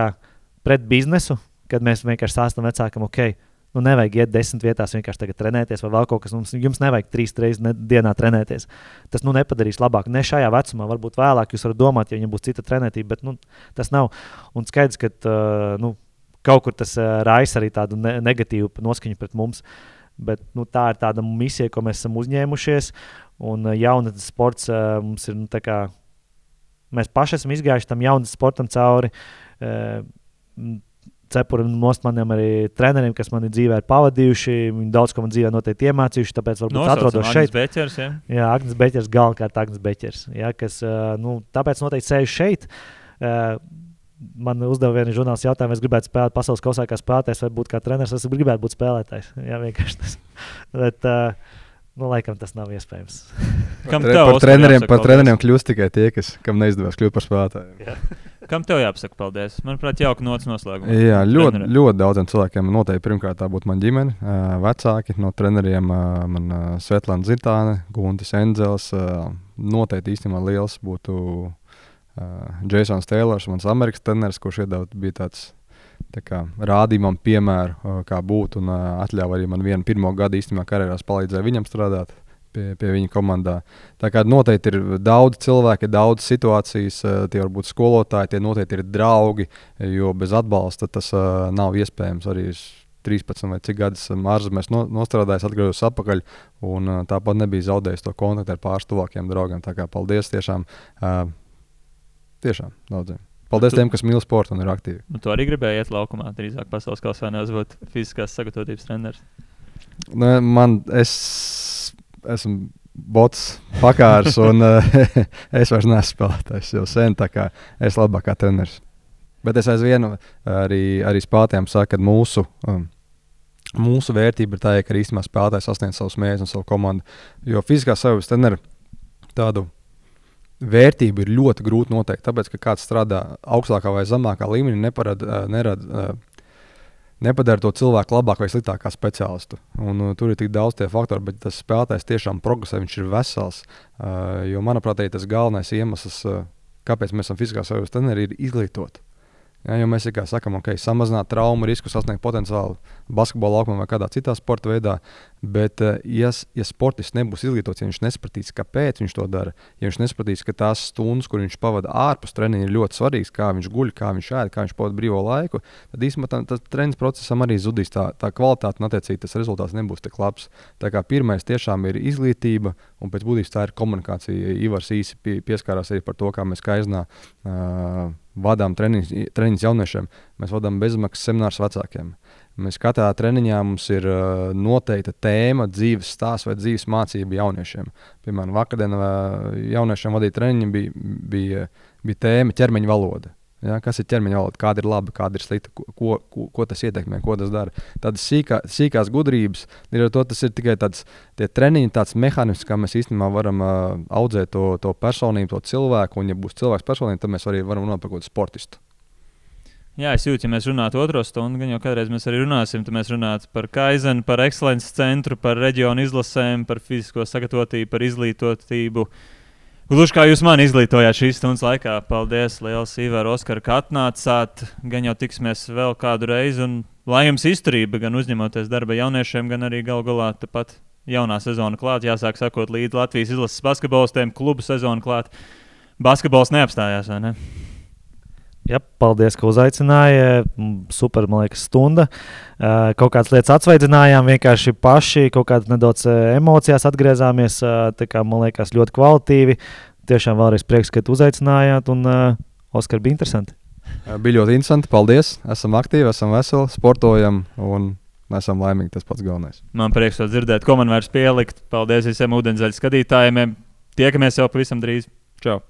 pret biznesu, kad mēs vienkārši stāstām vecākam, ok. Nu, nevajag iet desmit vietās, vienkārši tagad trenēties, vai vēl kaut kas. Mums, jums nevajag trīs reizes dienā trenēties. Tas nu, nepadarīs labāk. Ne šajā vecumā, varbūt vēlāk jūs varat domāt, ja viņam būs cita trenētība, bet nu, tas nav. Un skaidrs, ka uh, nu, kaut kur tas uh, raisa arī tādu ne negatīvu noskaņu pret mums. Bet, nu, tā ir tāda misija, ko mēs esam uzņēmušies. Un uh, jaunatnes sports uh, mums ir. Nu, kā, mēs paši esam izgājuši tam jaunatnes sportam cauri. Uh, Cepuriem un Mostmaniem arī treneriem, kas man dzīvē ir pavadījuši. Viņi daudz ko man dzīvē noteikti iemācījuši, tāpēc varbūt Nosaucam atrodos šeit. Beķers, ja? Jā, Agnēs Beķers, galvenokārt Agnēs Beķers. Jā, kas, nu, tāpēc noteikti sēž šeit. Man uzdeva viena žurnālists jautājumu, es gribētu spēlēt pasaules kausā kā spēlētājs vai būt kā treneris. Es gribētu būt spēlētājs. Jā, vienkārši tas. Bet, uh, Nu, laikam tas nav iespējams. Kam tev par treneriem, par treneriem kļūst tikai tie, kas, kam neizdevās kļūt par spēlētājiem. Kam tev jāpasaka paldies? Manuprāt, jauka nots noslēgumā. Jā, ļoti, treneriem. ļoti daudziem cilvēkiem noteikti pirmkārt tā būtu mana ģimene, vecāki no treneriem, man Svetlana Zitāne, Guntis Enzels. Noteikti īstenībā liels būtu Jasons uh, Taylors, mans amerikāņu treneris, kurš iedod, bija tāds tā kā, rādīja man piemēru, uh, kā būt, un uh, atļāva arī man vienu pirmo gadu īstenībā karjerā palīdzēja viņam strādāt. Pie, pie viņa komandā. Tā kā noteikti ir daudz cilvēku, daudz situācijas, tie var būt skolotāji, tie noteikti ir draugi, jo bez atbalsta tas uh, nav iespējams. Arī 13 vai cik gadus ārzemēs no, nostrādājis, atgriezos atpakaļ. Un, uh, tāpat nebija zaudējis to kontaktu ar pāris tuvākiem draugiem. Tā kā paldies tiešām. Uh, Tiešām daudziem. Paldies tu, tiem, kas mīl sportu un ir aktīvi. Nu, tu arī gribēji iet laukumā, drīzāk pasaules kausā, nevis būt fiziskās sagatavotības treneris. Ne, man, es esmu bots, pakārs, un es vairs neesmu spēlētājs jau sen, tā kā es labāk kā treneris. Bet es aizvien arī, arī spēlētājiem saku, ka mūsu, um, mūsu vērtība ir tā, ka īstenībā spēlētājs sasniedz savus mērķus un savu komandu. Jo fiziskā savas treneris tādu vērtību ir ļoti grūti noteikt. Tāpēc, ka kāds strādā augstākā vai zemākā līmenī, neparada, nerada, nepadara to cilvēku labāk vai sliktāk kā speciālistu. Un, uh, tur ir tik daudz tie faktori, bet tas spēlētājs tiešām progresē, viņš ir vesels. Jo, manuprāt, tas galvenais iemesls, kāpēc mēs esam fiziskās savas treneri, ir izglītot. Ja, jo mēs tikai sakām, ok, samazināt traumu risku, sasniegt potenciālu basketbola laukumā vai kādā citā sporta veidā. Bet, eh, ja, ja sportists nebūs izglītots, ja viņš nesapratīs, kāpēc viņš to dara, ja viņš nesapratīs, ka tās stundas, kur viņš pavada ārpus treniņa, ir ļoti svarīgas, kā viņš guļ, kā viņš ēd, kā viņš pavada brīvo laiku, tad īstenībā tas treniņš procesam arī zudīs. Tā, tā kvalitāte un attiecīgi tas rezultāts nebūs tik labs. Tā kā pirmais tiešām ir izglītība, un pēc būtības tā ir komunikācija. Ivars īsi pieskārās arī par to, kā mēs kaiznā. Uh, vadām treniņus jauniešiem, mēs vadām bezmaksas seminārus vecākiem. Mēs katrā treniņā mums ir uh, noteikta tēma, dzīves stāsts vai dzīves mācība jauniešiem. Piemēram, vakardienā jauniešiem vadīja treniņi, bija, bija, bija tēma ķermeņa valoda. Ja, kas ir ķermeņa valoda, kāda ir laba, kāda ir slikta, ko, ko, ko tas ietekmē, ko tas dara. Tādas sīkā, sīkās gudrības, ir to, tas ir tikai tāds treniņš, tāds mehānisms, kā mēs īstenībā varam uh, audzēt to, to personību, to cilvēku. Un, ja būs cilvēks personība, tad mēs arī varam runāt par kaut kādu sportistu. Jā, es jūtu, ja mēs runātu otro stundu, gan jau kādreiz mēs arī runāsim, tad mēs runātu par Kaizenu, par ekscelences centru, par reģionu izlasēm, par fizisko sagatavotību, par izglītotību. Uh, Gluži kā jūs man izglītojāt šīs stundas laikā. Paldies, Lielas Ivar, Oskar, ka atnācāt. Gan jau tiksimies vēl kādu reizi. Un lai jums izturība, gan uzņemoties darba jauniešiem, gan arī gal galā tepat jaunā sezona klāta. Jāsāk sakot līdzi Latvijas izlases basketbolistiem, klubu sezona klāta. Basketbols neapstājās, vai ne? Jā, paldies, ka uzaicināja. Super, man liekas, stunda. Kaut kādas lietas atsveidzinājām, vienkārši paši kaut kādā nedaudz emocijās atgriezāmies. Tā kā man liekas, ļoti kvalitīvi. Tiešām vēlreiz prieks, ka uzaicinājāt, un Oskar bija interesanti. Bija ļoti interesanti. Paldies. Esam aktīvi, esam veseli, sportojam un esam laimīgi. Tas pats galvenais. Man prieks to dzirdēt. Ko man vairs pielikt? Paldies visiem ūdenzēļu skatītājiem. Tiekamies jau pavisam drīz. Čau!